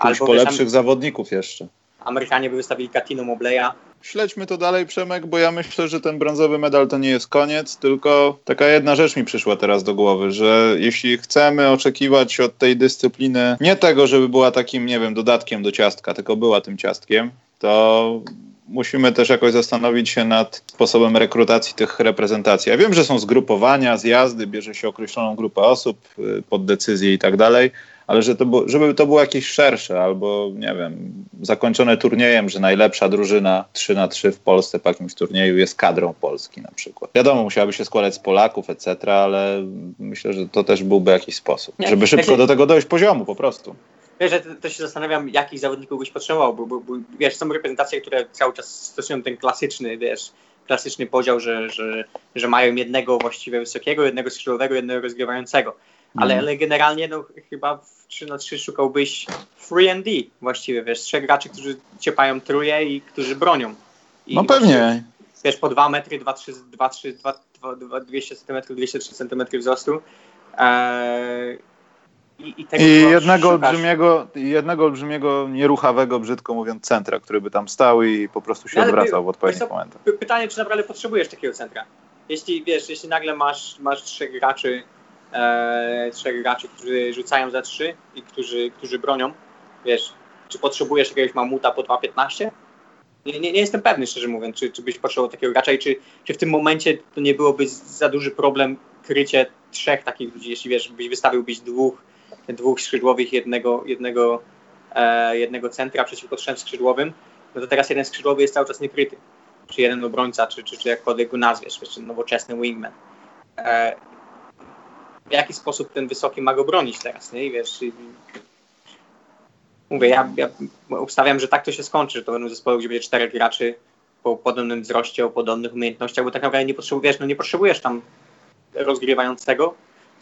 Pójść Albo po lepszych tam... zawodników jeszcze.
Amerykanie by wystawili Katino Mobleya.
Śledźmy to dalej, Przemek, bo ja myślę, że ten brązowy medal to nie jest koniec, tylko taka jedna rzecz mi przyszła teraz do głowy, że jeśli chcemy oczekiwać od tej dyscypliny nie tego, żeby była takim, nie wiem, dodatkiem do ciastka, tylko była tym ciastkiem, to musimy też jakoś zastanowić się nad sposobem rekrutacji tych reprezentacji. Ja wiem, że są zgrupowania, zjazdy, bierze się określoną grupę osób y, pod decyzję i tak dalej, ale że to, żeby to było jakieś szersze albo, nie wiem, zakończone turniejem, że najlepsza drużyna 3 na 3 w Polsce po jakimś turnieju jest kadrą Polski na przykład. Wiadomo, musiałaby się składać z Polaków, etc., ale myślę, że to też byłby jakiś sposób, Nie, żeby szybko do tego dojść poziomu po prostu.
Wiesz, że to się zastanawiam, jakich zawodników byś potrzebował, bo, bo, bo, wiesz, są reprezentacje, które cały czas stosują ten klasyczny, wiesz, klasyczny podział, że, że, że mają jednego właściwie wysokiego, jednego skrzydłowego, jednego rozgrywającego. Ale, mm. ale generalnie no, chyba w 3 na 3 szukałbyś free and D właściwie, wiesz, trzech graczy, którzy ciepają truje i którzy bronią. I
no pewnie.
Wiesz, po 2 metry, 2, 3, 2, 3, 2, 2, 200 cm, 203 cm wzrostu. Eee,
i, i, I jednego, olbrzymiego, jednego olbrzymiego, nieruchawego, brzydko mówiąc, centra, który by tam stał i po prostu się no, odwracał w odpowiednich momentach.
Pytanie, czy naprawdę potrzebujesz takiego centra? Jeśli wiesz, jeśli nagle masz, masz trzech graczy, e, trzech graczy, którzy rzucają za trzy i którzy, którzy bronią, wiesz, czy potrzebujesz jakiegoś mamuta po 2.15? Nie, nie, nie, jestem pewny, szczerze mówiąc, czy, czy byś potrzebował takiego gracza i czy, czy w tym momencie to nie byłoby za duży problem krycie trzech takich ludzi, jeśli wiesz, byś wystawiłbyś dwóch dwóch skrzydłowych, jednego, jednego, e, jednego centra przeciwko trzem skrzydłowym, no to teraz jeden skrzydłowy jest cały czas niekryty. Czy jeden obrońca, czy, czy, czy jakkolwiek go nazwiesz, czy nowoczesny wingman. E, w jaki sposób ten wysoki ma go bronić teraz, nie? I wiesz, i, mówię, ja, ja ustawiam, że tak to się skończy, że to będą zespoły, gdzie będzie czterech graczy po podobnym wzroście, o podobnych umiejętnościach, bo tak naprawdę nie potrzebujesz, no nie potrzebujesz tam rozgrywającego,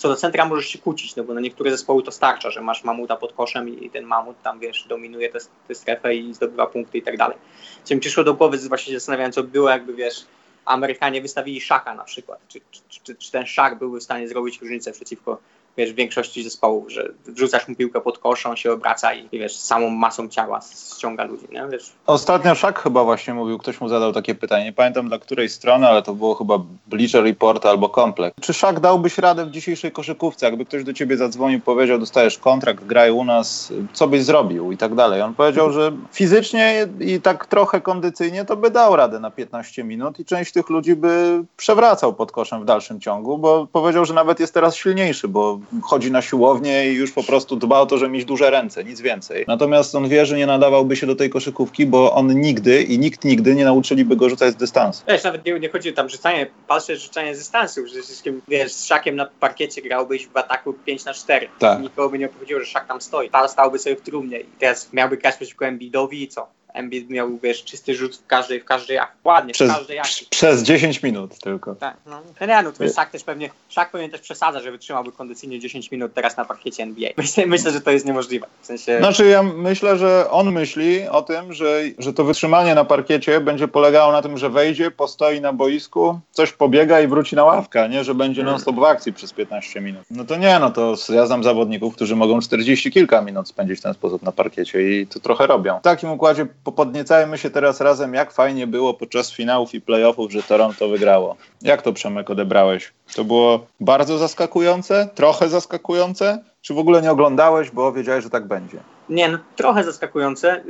co do centra możesz się kłócić, no bo na niektóre zespoły to starcza, że masz mamuta pod koszem i ten mamut tam, wiesz, dominuje tę strefę i zdobywa punkty i tak dalej. Co mi przyszło do głowy, właśnie się zastanawiałem, co było jakby, wiesz, Amerykanie wystawili szaka na przykład, czy, czy, czy, czy ten szak byłby w stanie zrobić różnicę przeciwko wiesz, w większości zespołów, że wrzucasz mu piłkę pod kosz, on się obraca i, wiesz, samą masą ciała ściąga ludzi, nie? Wiesz.
Ostatnio Szak chyba właśnie mówił, ktoś mu zadał takie pytanie, nie pamiętam dla której strony, ale to było chyba Bleacher Report albo Komplek. Czy Szak dałbyś radę w dzisiejszej koszykówce, jakby ktoś do ciebie zadzwonił, powiedział, dostajesz kontrakt, graj u nas, co byś zrobił i tak dalej. On powiedział, że fizycznie i tak trochę kondycyjnie to by dał radę na 15 minut i część tych ludzi by przewracał pod koszem w dalszym ciągu, bo powiedział, że nawet jest teraz silniejszy, bo chodzi na siłownię i już po prostu dba o to, żeby mieć duże ręce, nic więcej. Natomiast on wie, że nie nadawałby się do tej koszykówki, bo on nigdy i nikt nigdy nie nauczyliby go rzucać z dystansu.
Wiesz, nawet nie, nie chodzi tam rzucanie, patrzę, rzucanie z dystansu, że wszystkim, wiesz, z Szakiem na parkiecie grałbyś w ataku 5 na 4. Tak. Nikogo by nie powiedział, że Szak tam stoi. Tal stałby sobie w trumnie i teraz miałby grać przeciwko Embiidowi i co? Embiid miał, wiesz, czysty rzut w każdej, w każdej, ładnie,
przez,
w każdej akcji.
Przez 10 minut tylko.
Tak, no. Nie, no to jest Szak też pewnie, Szak pewnie też przesadza, że wytrzymałby kondycyjnie 10 minut teraz na parkiecie NBA. Myślę, myślę że to jest niemożliwe. W sensie...
Znaczy ja myślę, że on myśli o tym, że, że to wytrzymanie na parkiecie będzie polegało na tym, że wejdzie, postoi na boisku, coś pobiega i wróci na ławkę, nie, że będzie hmm. non-stop w akcji przez 15 minut. No to nie, no to ja znam zawodników, którzy mogą 40 kilka minut spędzić w ten sposób na parkiecie i to trochę robią. W takim układzie podniecajmy się teraz razem, jak fajnie było podczas finałów i playoffów, że Toronto wygrało. Jak to Przemek odebrałeś? To było bardzo zaskakujące, trochę zaskakujące, czy w ogóle nie oglądałeś, bo wiedziałeś, że tak będzie?
Nie, no, trochę zaskakujące,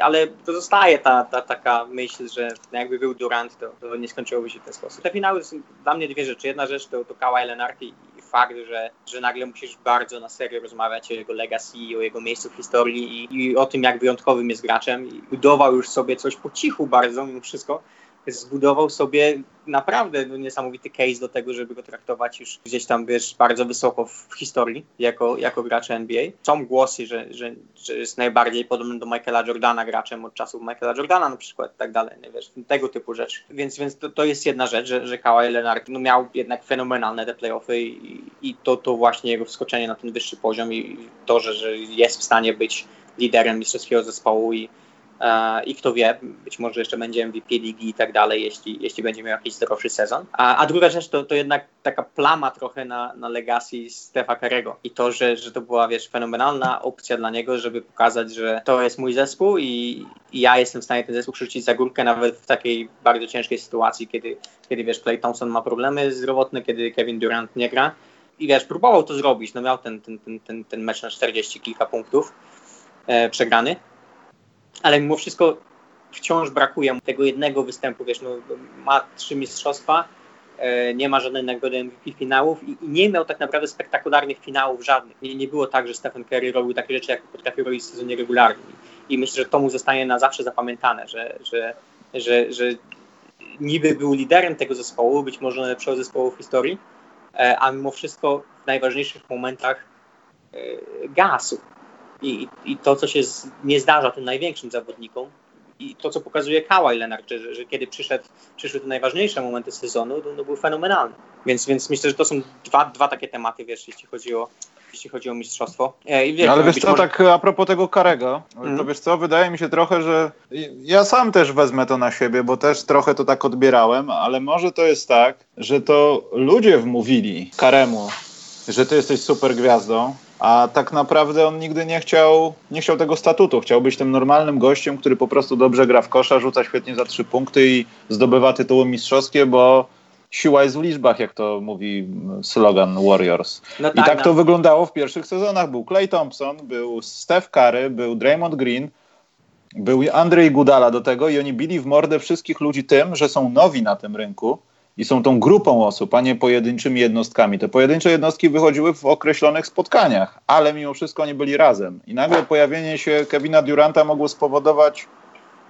ale pozostaje ta, ta taka myśl, że jakby był Durant, to, to nie skończyłoby się w ten sposób. Te finały są dla mnie dwie rzeczy. Jedna rzecz to, to Kawhi Leonard i fakt, że, że nagle musisz bardzo na serio rozmawiać o jego legacy, o jego miejscu w historii i, i o tym, jak wyjątkowym jest graczem. I budował już sobie coś po cichu bardzo mimo wszystko, zbudował sobie naprawdę niesamowity case do tego, żeby go traktować już gdzieś tam, wiesz, bardzo wysoko w historii jako, jako gracza NBA. Są głosy, że, że, że jest najbardziej podobny do Michaela Jordana graczem od czasów Michaela Jordana na przykład i tak dalej, wiesz, tego typu rzeczy. Więc, więc to, to jest jedna rzecz, że, że Kawhi Leonard no, miał jednak fenomenalne te playoffy i, i to, to właśnie jego wskoczenie na ten wyższy poziom i to, że, że jest w stanie być liderem mistrzowskiego zespołu i i kto wie, być może jeszcze będzie MVP ligi i tak dalej, jeśli, jeśli będzie miał jakiś zdrowszy sezon. A, a druga rzecz to, to jednak taka plama trochę na, na legacji Stefa Karego i to, że, że to była, wiesz, fenomenalna opcja dla niego, żeby pokazać, że to jest mój zespół i, i ja jestem w stanie ten zespół przerzucić za górkę nawet w takiej bardzo ciężkiej sytuacji, kiedy, kiedy wiesz, Clay Thompson ma problemy zdrowotne, kiedy Kevin Durant nie gra. I wiesz, próbował to zrobić, no miał ten, ten, ten, ten, ten mecz na 40 kilka punktów e, przegrany, ale mimo wszystko wciąż brakuje mu tego jednego występu, wiesz, no, ma trzy mistrzostwa, e, nie ma żadnej nagrody MVP finałów i, i, nie miał tak naprawdę spektakularnych finałów żadnych. Nie, nie było tak, że Stephen Curry robił takie rzeczy, jak potrafił robić w sezonie regularnym. I myślę, że to mu zostanie na zawsze zapamiętane, że, że, że, że niby był liderem tego zespołu, być może najlepszego zespołu w historii, e, a mimo wszystko w najważniejszych momentach e, gasu. I, I to, co się z, nie zdarza tym największym zawodnikom, i to, co pokazuje Kawhi Leonard, że, że, kiedy przyszedł, przyszły te najważniejsze momenty sezonu, to, to były fenomenalne. Więc, więc myślę, że to są dwa, dwa takie tematy, wiesz, jeśli chodzi o, jeśli chodzi o mistrzostwo.
E, wiesz, Ale wiesz co, może... tak a propos tego Karego, mm. to wiesz co, wydaje mi się trochę, że ja sam też wezmę to na siebie, bo też trochę to tak odbierałem, ale może to jest tak, że to ludzie wmówili Karemu, że ty jesteś super gwiazdą, a tak naprawdę on nigdy nie chciał, nie chciał tego statutu. Chciał być tym normalnym gościem, który po prostu dobrze gra w kosza, rzuca świetnie za trzy punkty i zdobywa tytuły mistrzowskie, bo siła jest w liczbach, jak to mówi slogan Warriors. No tak, I tak no. to wyglądało w pierwszych sezonach. Był Clay Thompson, był Steph Curry, był Draymond Green, był Andrzej Gudala do tego i oni bili w mordę wszystkich ludzi tym, że są nowi na tym rynku i są tą grupą osób, a nie pojedynczymi jednostkami. Te pojedyncze jednostki wychodziły w określonych spotkaniach, ale mimo wszystko oni byli razem. I nagle pojawienie się Kevina Duranta mogło spowodować,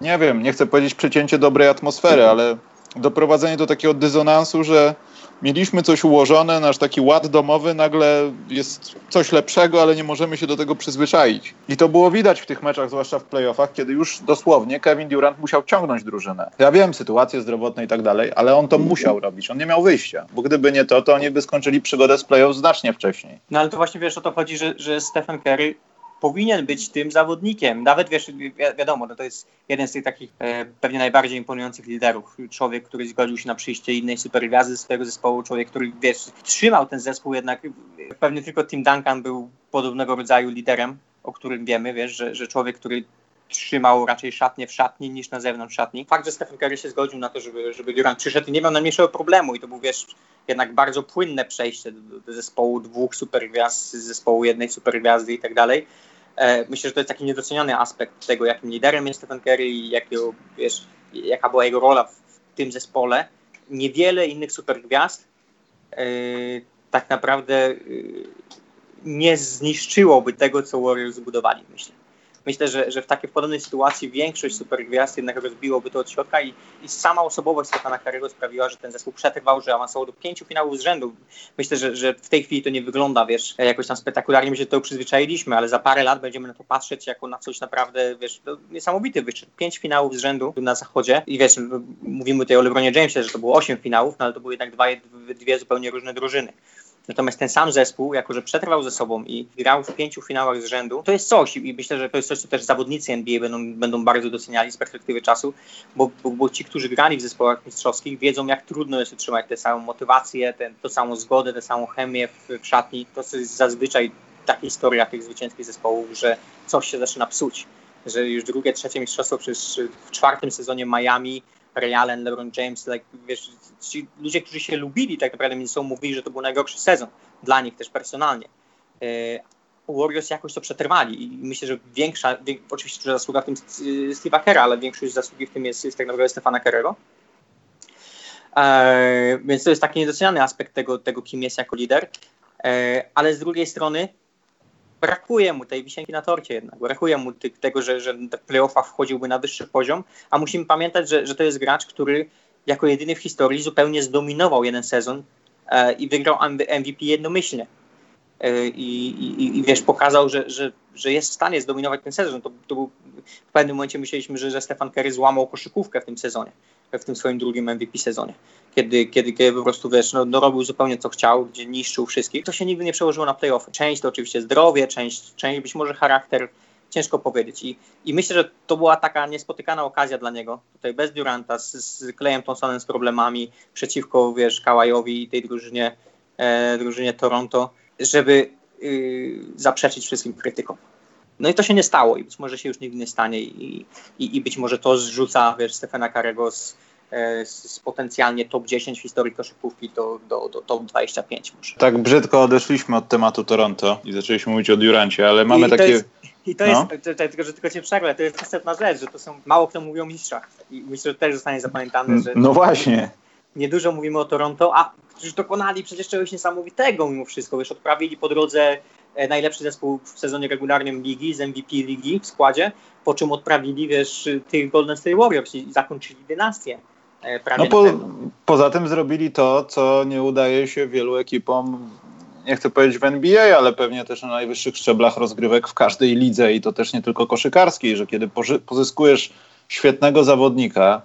nie wiem, nie chcę powiedzieć przecięcie dobrej atmosfery, ale doprowadzenie do takiego dysonansu, że mieliśmy coś ułożone, nasz taki ład domowy, nagle jest coś lepszego, ale nie możemy się do tego przyzwyczaić. I to było widać w tych meczach, zwłaszcza w playoffach, kiedy już dosłownie Kevin Durant musiał ciągnąć drużynę. Ja wiem, sytuacje zdrowotne i tak dalej, ale on to musiał robić, on nie miał wyjścia, bo gdyby nie to, to oni by skończyli przygodę z playoff znacznie wcześniej.
No ale to właśnie wiesz, o to chodzi, że, że Stephen Curry powinien być tym zawodnikiem. Nawet wiesz, wi wiadomo, no to jest jeden z tych takich e, pewnie najbardziej imponujących liderów. Człowiek, który zgodził się na przyjście innej supergwiazdy z swojego zespołu, człowiek, który wiesz, trzymał ten zespół jednak. Pewnie tylko Tim Duncan był podobnego rodzaju liderem, o którym wiemy, wiesz, że, że człowiek, który trzymał raczej szatnie w szatni niż na zewnątrz szatni. Fakt, że Stephen Curry się zgodził na to, żeby, żeby Durant przyszedł i nie miał najmniejszego problemu i to był, wiesz, jednak bardzo płynne przejście do, do zespołu dwóch supergwiazd, zespołu jednej supergwiazdy i tak dalej. E, myślę, że to jest taki niedoceniony aspekt tego, jakim liderem jest Stephen Curry i jakiego, wiesz, jaka była jego rola w, w tym zespole. Niewiele innych supergwiazd e, tak naprawdę e, nie zniszczyłoby tego, co Warriors zbudowali, myślę. Myślę, że, że w takiej podobnej sytuacji większość supergwiazd jednak rozbiłoby to od środka i, i sama osobowość Stefana Karego sprawiła, że ten zespół przetrwał, że awansował do pięciu finałów z rzędu. Myślę, że, że w tej chwili to nie wygląda, wiesz, jakoś tam spektakularnie, my się do tego przyzwyczailiśmy, ale za parę lat będziemy na to patrzeć jako na coś naprawdę, wiesz, no, niesamowity wyczyn. Pięć finałów z rzędu na zachodzie i wiesz, mówimy tutaj o LeBronie Jamesie, że to było osiem finałów, no ale to były jednak dwa, dwie zupełnie różne drużyny. Natomiast ten sam zespół, jako że przetrwał ze sobą i grał w pięciu finałach z rzędu, to jest coś i myślę, że to jest coś, co też zawodnicy NBA będą, będą bardzo doceniali z perspektywy czasu, bo, bo, bo ci, którzy grali w zespołach mistrzowskich, wiedzą, jak trudno jest utrzymać tę samą motywację, tę samą zgodę, tę samą chemię w, w szatni. To jest zazwyczaj ta historia tych zwycięskich zespołów, że coś się zaczyna psuć że już drugie, trzecie mistrzostwo przecież w czwartym sezonie Miami Ray Allen, LeBron James, like, wiesz, ci ludzie, którzy się lubili tak naprawdę między sobą mówili, że to był najgorszy sezon dla nich też personalnie. E, Warriors jakoś to przetrwali i myślę, że większa, oczywiście że zasługa w tym Steve'a Kera, ale większość zasługi w tym jest, jest tak naprawdę Stefana Kerrego. E, więc to jest taki niedoceniany aspekt tego, tego, kim jest jako lider. E, ale z drugiej strony brakuje mu tej wisienki na torcie jednak. Brakuje mu tego, że, że wchodziłby na wyższy poziom, a musimy pamiętać, że, że to jest gracz, który jako jedyny w historii zupełnie zdominował jeden sezon e, i wygrał MVP jednomyślnie. E, i, i, I wiesz, pokazał, że, że, że jest w stanie zdominować ten sezon. To, to był, w pewnym momencie myśleliśmy, że, że Stefan Curry złamał koszykówkę w tym sezonie, w tym swoim drugim MVP sezonie kiedy, kiedy, kiedy po prostu wiesz, no, no, robił zupełnie co chciał, gdzie niszczył wszystkich. To się nigdy nie przełożyło na playoffy. Część to oczywiście zdrowie, część, część być może charakter, ciężko powiedzieć. I, I myślę, że to była taka niespotykana okazja dla niego. Tutaj bez Duranta, z, z Klejem Thompsonem z problemami, przeciwko, wiesz, Kawajowi i tej drużynie, e, drużynie Toronto, żeby y, zaprzeczyć wszystkim krytykom. No i to się nie stało i być może się już nigdy nie stanie i, i, i być może to zrzuca, wiesz, Stefana Karego z, E, z potencjalnie top 10 w historii koszykówki do, do, do top 25 może.
Tak brzydko odeszliśmy od tematu Toronto i zaczęliśmy mówić o Durancie, ale mamy
I
takie...
Jest, I to no? jest, to, to, tylko, że tylko cię przerwę, to jest następna rzecz, że to są, mało kto mówi o mistrzach i myślę, że też zostanie zapamiętane, że...
No właśnie.
Niedużo mówimy o Toronto, a którzy dokonali przecież czegoś niesamowitego mimo wszystko, wiesz, odprawili po drodze e, najlepszy zespół w sezonie regularnym ligi, z MVP ligi w składzie, po czym odprawili, wiesz, tych Golden State Warriors i zakończyli dynastię.
E, prawie no po, poza tym zrobili to, co nie udaje się wielu ekipom, nie chcę powiedzieć w NBA, ale pewnie też na najwyższych szczeblach rozgrywek w każdej lidze i to też nie tylko koszykarskiej, że kiedy pozyskujesz świetnego zawodnika,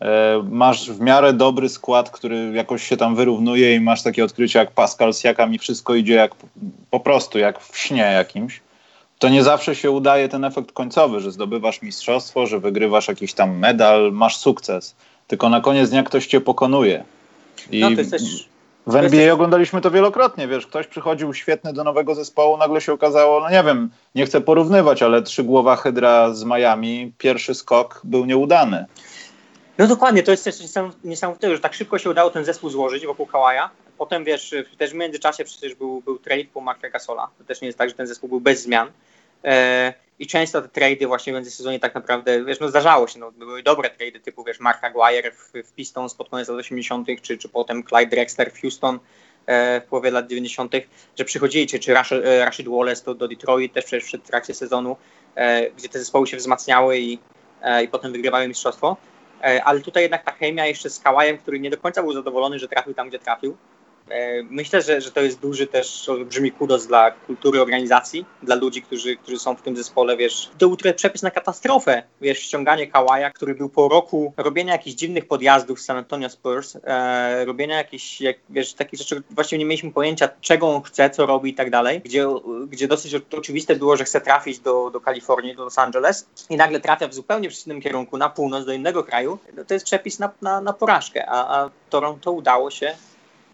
e, masz w miarę dobry skład, który jakoś się tam wyrównuje i masz takie odkrycia jak Pascal Siakam i wszystko idzie jak po prostu jak w śnie jakimś, to nie zawsze się udaje ten efekt końcowy, że zdobywasz mistrzostwo, że wygrywasz jakiś tam medal, masz sukces tylko na koniec dnia ktoś cię pokonuje. I no, to jest też... W NBA oglądaliśmy to wielokrotnie, wiesz, ktoś przychodził świetny do nowego zespołu, nagle się okazało, no nie wiem, nie chcę porównywać, ale trzygłowa Hydra z Miami, pierwszy skok był nieudany.
No dokładnie, to jest też niesamowite, że tak szybko się udało ten zespół złożyć wokół Kałaja. Potem wiesz, też w międzyczasie przecież był, był trade po Marka Gasola. To też nie jest tak, że ten zespół był bez zmian. E, i często te trady właśnie w międzysezonie tak naprawdę, wiesz, no zdarzało się, no, były dobre trady typu, wiesz, Mark Aguirre w, w Pistons pod koniec lat 80., czy, czy potem Clyde Drexler w Houston e, w połowie lat 90., że przychodzili, czy, czy Rashid, e, Rashid Wallace do, do Detroit też przecież w trakcie sezonu, e, gdzie te zespoły się wzmacniały i, e, i potem wygrywały mistrzostwo. E, ale tutaj jednak ta chemia jeszcze z Kałajem, który nie do końca był zadowolony, że trafił tam, gdzie trafił, myślę, że, że to jest duży też olbrzymi kudos dla kultury organizacji, dla ludzi, którzy, którzy są w tym zespole, wiesz. To był trochę przepis na katastrofę, wiesz, ściąganie Kałaja, który był po roku robienia jakichś dziwnych podjazdów z San Antonio Spurs, e, robienia jakichś, jak, wiesz, takich rzeczy, właściwie nie mieliśmy pojęcia, czego on chce, co robi i tak dalej, gdzie, gdzie dosyć oczywiste było, że chce trafić do, do Kalifornii, do Los Angeles i nagle trafia w zupełnie przeciwnym kierunku, na północ, do innego kraju, no to jest przepis na, na, na porażkę, a, a Toronto udało się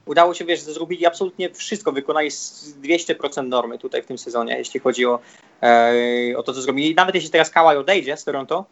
udało się, wiesz, zrobili absolutnie wszystko, wykonali 200% normy tutaj w tym sezonie, jeśli chodzi o, e, o to, co zrobili. Nawet jeśli teraz Kawhi odejdzie z Toronto,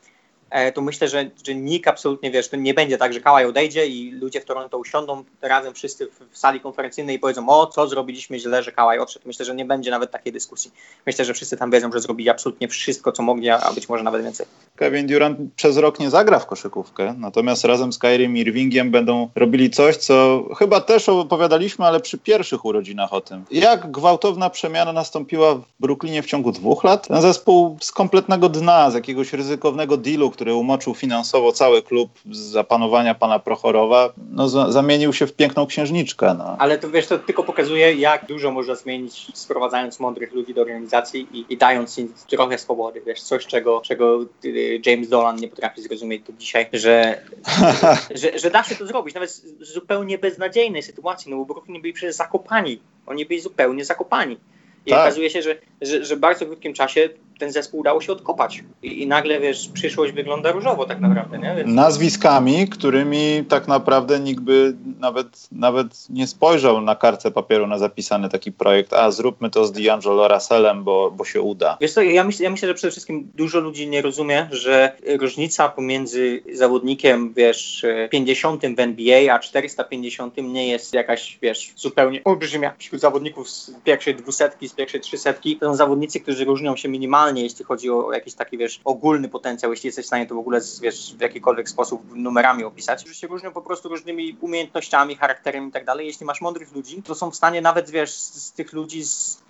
to myślę, że, że nikt absolutnie, wiesz, to nie będzie tak, że Kałaj odejdzie i ludzie w Toronto usiądą razem wszyscy w sali konferencyjnej i powiedzą, o, co zrobiliśmy źle, że Kałaj odszedł. Myślę, że nie będzie nawet takiej dyskusji. Myślę, że wszyscy tam wiedzą, że zrobili absolutnie wszystko, co mogli, a być może nawet więcej.
Kevin Durant przez rok nie zagra w koszykówkę, natomiast razem z Kyrie Irvingiem będą robili coś, co chyba też opowiadaliśmy, ale przy pierwszych urodzinach o tym. Jak gwałtowna przemiana nastąpiła w Brooklynie w ciągu dwóch lat? Ten zespół z kompletnego dna, z jakiegoś ryzykownego dealu, który umoczył finansowo cały klub z zapanowania pana Prochorowa, no, zamienił się w piękną księżniczkę. No.
Ale to wiesz, to tylko pokazuje, jak dużo można zmienić, sprowadzając mądrych ludzi do organizacji i, i dając im trochę swobody. Wiesz, coś, czego, czego y, James Dolan nie potrafi zrozumieć do dzisiaj, że, że, że da się to zrobić, nawet w zupełnie beznadziejnej sytuacji, no bo Brooklyn byli przecież zakopani. Oni byli zupełnie zakopani. I tak. okazuje się, że, że, że w bardzo krótkim czasie ten zespół udało się odkopać. I, I, nagle, wiesz, przyszłość wygląda różowo tak naprawdę, nie? Więc...
Nazwiskami, którymi tak naprawdę nikt by nawet, nawet nie spojrzał na kartce papieru na zapisany taki projekt, a zróbmy to z D'Angelo Russellem, bo, bo się uda.
Wiesz co, ja, myśl, ja myślę, że przede wszystkim dużo ludzi nie rozumie, że różnica pomiędzy zawodnikiem, wiesz, 50 w NBA, a 450 nie jest jakaś, wiesz, zupełnie olbrzymia. Wśród zawodników z pierwszej dwusetki, z pierwszej trzysetki, to są zawodnicy, którzy różnią się minimalnie minimalnie, jeśli chodzi o jakiś taki, wiesz, ogólny potencjał, jeśli jesteś w stanie to w ogóle, wiesz, w jakikolwiek sposób numerami opisać, że się różnią po prostu różnymi umiejętnościami, charakterem i tak dalej. Jeśli masz mądrych ludzi, to są w stanie nawet, wiesz, z, z tych ludzi z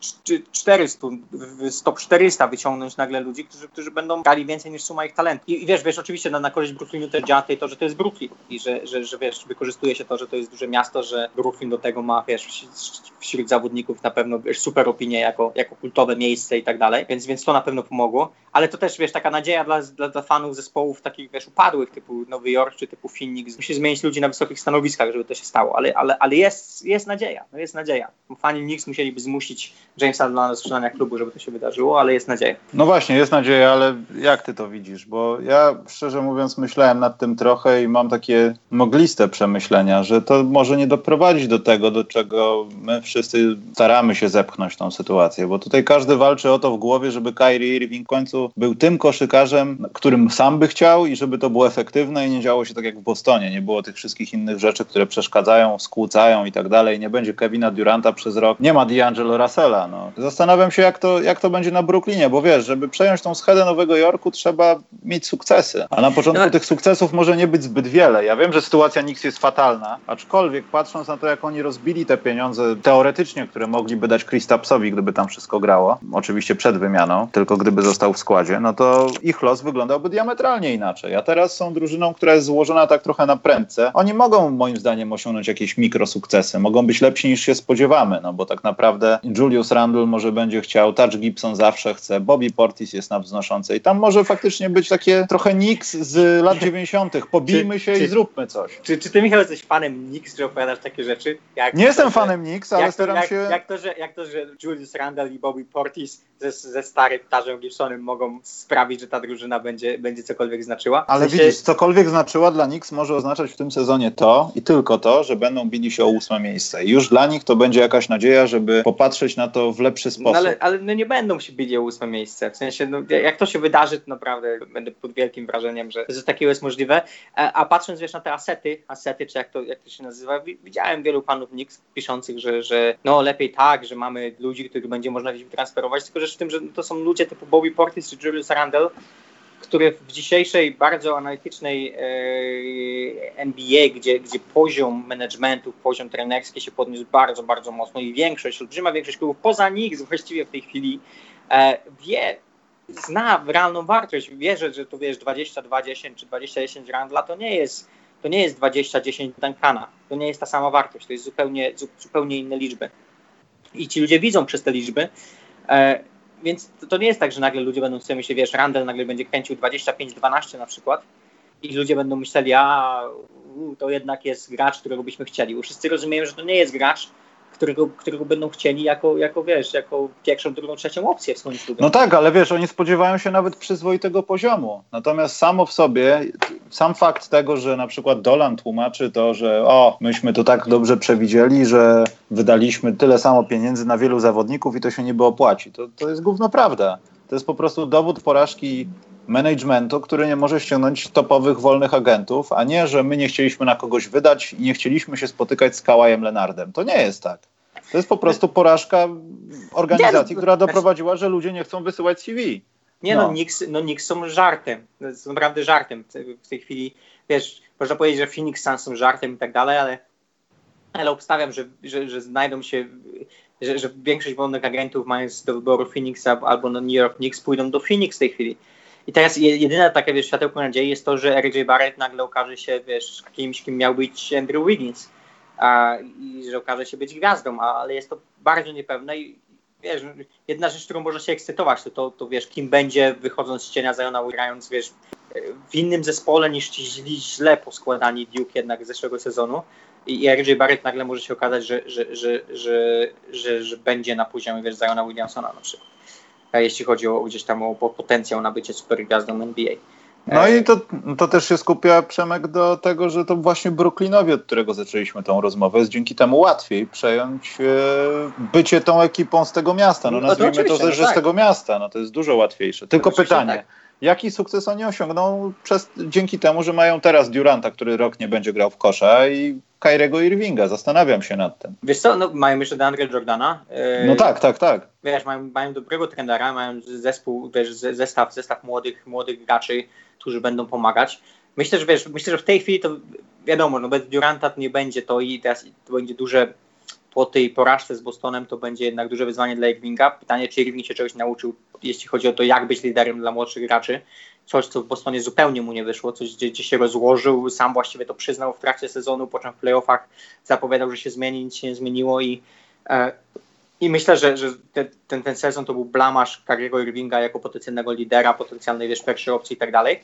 400, z top 400 wyciągnąć nagle ludzi, którzy, którzy będą grali więcej niż suma ich talentów. I, I, wiesz, wiesz, oczywiście na, na korzyść Brooklynu też działa to, że to jest Brooklyn i że, że, że, wiesz, wykorzystuje się to, że to jest duże miasto, że Brooklyn do tego ma, wiesz, wśród zawodników na pewno wiesz, super opinię jako, jako kultowe miejsce i tak dalej, więc, więc to na pewno pomogło, ale to też, wiesz, taka nadzieja dla, dla, dla fanów zespołów takich, wiesz, upadłych, typu Nowy Jork czy typu Phoenix. Musi zmienić ludzi na wysokich stanowiskach, żeby to się stało, ale, ale, ale jest, jest nadzieja, no jest nadzieja. Fani Knicks musieliby zmusić Jamesa do skrzydlania klubu, żeby to się wydarzyło, ale jest nadzieja.
No właśnie, jest nadzieja, ale jak ty to widzisz? Bo ja, szczerze mówiąc, myślałem nad tym trochę i mam takie mogliste przemyślenia, że to może nie doprowadzić do tego, do czego my wszyscy staramy się zepchnąć tą sytuację, bo tutaj każdy walczy o to w głowie, żeby Kyrie Irving w końcu był tym koszykarzem, którym sam by chciał i żeby to było efektywne i nie działo się tak jak w Bostonie. Nie było tych wszystkich innych rzeczy, które przeszkadzają, skłócają i tak dalej. Nie będzie Kevina Duranta przez rok, nie ma D'Angelo Russella. No. Zastanawiam się, jak to, jak to będzie na Brooklynie, bo wiesz, żeby przejąć tą schedę Nowego Jorku, trzeba mieć sukcesy. A na początku no. tych sukcesów może nie być zbyt wiele. Ja wiem, że sytuacja Knicks jest fatalna, aczkolwiek patrząc na to, jak oni rozbili te pieniądze teoretycznie, które mogliby dać Kristapsowi, gdyby tam wszystko grało, oczywiście przed wymianą, tylko gdyby został w składzie, no to ich los wyglądałby diametralnie inaczej. A teraz są drużyną, która jest złożona tak trochę na prędce. Oni mogą moim zdaniem osiągnąć jakieś mikrosukcesy, mogą być lepsi niż się spodziewamy, no bo tak naprawdę Julius Randle może będzie chciał, Touch Gibson zawsze chce, Bobby Portis jest na wznoszącej. Tam może faktycznie być takie trochę Knicks z lat 90. Pobijmy się czy, i zróbmy coś.
Czy, czy ty, Michał, jesteś fanem Knicks, że opowiadasz takie rzeczy?
Jak Nie jestem fanem Knicks, ale staram
jak,
się...
Jak to, że, jak to, że Julius Randle i Bobby Portis ze, ze starym Tarzem Gibsonem mogą sprawić, że ta drużyna będzie, będzie cokolwiek znaczyła.
Ale w sensie... widzisz, cokolwiek znaczyła dla Knicks może oznaczać w tym sezonie to i tylko to, że będą bili się o ósme miejsce. I już dla nich to będzie jakaś nadzieja, żeby popatrzeć na to w lepszy sposób.
No ale, ale no nie będą się bili o ósme miejsce. W sensie, no, jak to się wydarzy, to naprawdę będę pod wielkim wrażeniem, że coś takiego jest możliwe. A, a patrząc wiesz na te asety, asety, czy jak to, jak to się nazywa, widziałem wielu panów Knicks piszących, że, że no lepiej tak, że mamy ludzi, których będzie można gdzieś transferować, tylko rzecz w tym, że to są ludzie typu Bobby Portis czy Julius Randle, które w dzisiejszej bardzo analitycznej e, NBA, gdzie, gdzie poziom managementu, poziom trenerski się podniósł bardzo, bardzo mocno i większość, olbrzyma większość klubów poza nich właściwie w tej chwili e, wie, zna realną wartość, wie, że, że to wiesz 22-10 czy 20-10 Randla to nie jest to nie jest 20-10 Duncana, to nie jest ta sama wartość, to jest zupełnie, zupełnie inne liczby. I ci ludzie widzą przez te liczby, e, więc to, nie jest tak, że nagle ludzie będą sobie myśleć, wiesz, Randall nagle będzie kręcił 25-12 na przykład i ludzie będą myśleli, a to jednak jest gracz, którego byśmy chcieli. Wszyscy rozumieją, że to nie jest gracz, którego, którego będą chcieli jako, jako, wiesz, jako pierwszą, drugą, trzecią opcję w swoim klubie.
No tak, ale wiesz, oni spodziewają się nawet przyzwoitego poziomu. Natomiast samo w sobie, sam fakt tego, że na przykład Dolan tłumaczy to, że o, myśmy to tak dobrze przewidzieli, że wydaliśmy tyle samo pieniędzy na wielu zawodników i to się niby opłaci. To, to jest gówno prawda. To jest po prostu dowód porażki managementu, który nie może ściągnąć topowych wolnych agentów, a nie, że my nie chcieliśmy na kogoś wydać i nie chcieliśmy się spotykać z Kałajem Lenardem. To nie jest tak. To jest po prostu porażka organizacji, która doprowadziła, że ludzie nie chcą wysyłać CV.
Nie no, no Knicks, no Knicks są żartem. Są naprawdę żartem w tej chwili. Wiesz, można powiedzieć, że Phoenix Suns są żartem i tak dalej, ale, ale obstawiam, że, że, że znajdą się, że, że większość wolnych agentów mając do wyboru Phoenixa albo no New York Knicks pójdą do Phoenix w tej chwili. I teraz jedyna taka, wiesz, światełko nadziei jest to, że RJ Barrett nagle okaże się, wiesz, kimś, kim miał być Andrew Wiggins. A, I że okaże się być gwiazdą, ale jest to bardzo niepewne i wiesz, jedna rzecz, którą można się ekscytować, to, to, to wiesz, kim będzie wychodząc z cienia Ziona, grając, wiesz, w innym zespole niż ci źli, źle poskładani Duke jednak z zeszłego sezonu i RJ Barrett nagle może się okazać, że, że, że, że, że, że będzie na poziomie, wiesz, Ziona Williamsona na przykład jeśli chodzi o gdzieś tam o potencjał na bycie supergwiazdą NBA.
No i to, to też się skupia Przemek do tego, że to właśnie Brooklynowi, od którego zaczęliśmy tą rozmowę, jest dzięki temu łatwiej przejąć e, bycie tą ekipą z tego miasta. No, no nazwijmy to, to też, że no tak. z tego miasta. No to jest dużo łatwiejsze. Tylko pytanie, tak. Jaki sukces oni osiągną przez, dzięki temu, że mają teraz Duranta, który rok nie będzie grał w kosza i Kairego Irvinga. Zastanawiam się nad tym.
Wiesz co, no, mają jeszcze Deandre Jordana.
Yy, no tak, tak, tak.
Wiesz, mają, mają dobrego trenera, mają zespół, wiesz, zestaw, zestaw młodych, młodych graczy, którzy będą pomagać. Myślę, że wiesz, myślę, że w tej chwili to wiadomo, no bez Duranta to nie będzie to i teraz to będzie duże po tej porażce z Bostonem to będzie jednak duże wyzwanie dla Irvinga. Pytanie, czy Irving się czegoś nauczył, jeśli chodzi o to, jak być liderem dla młodszych graczy coś, co w Bostonie zupełnie mu nie wyszło, coś, gdzie, gdzie się rozłożył, sam właściwie to przyznał w trakcie sezonu, po czym w playoffach zapowiadał, że się zmieni, nic się nie zmieniło i, e, i myślę, że, że te, ten, ten sezon to był blamasz Kariego Irvinga jako potencjalnego lidera, potencjalnej wiesz, pierwszej opcji i tak dalej.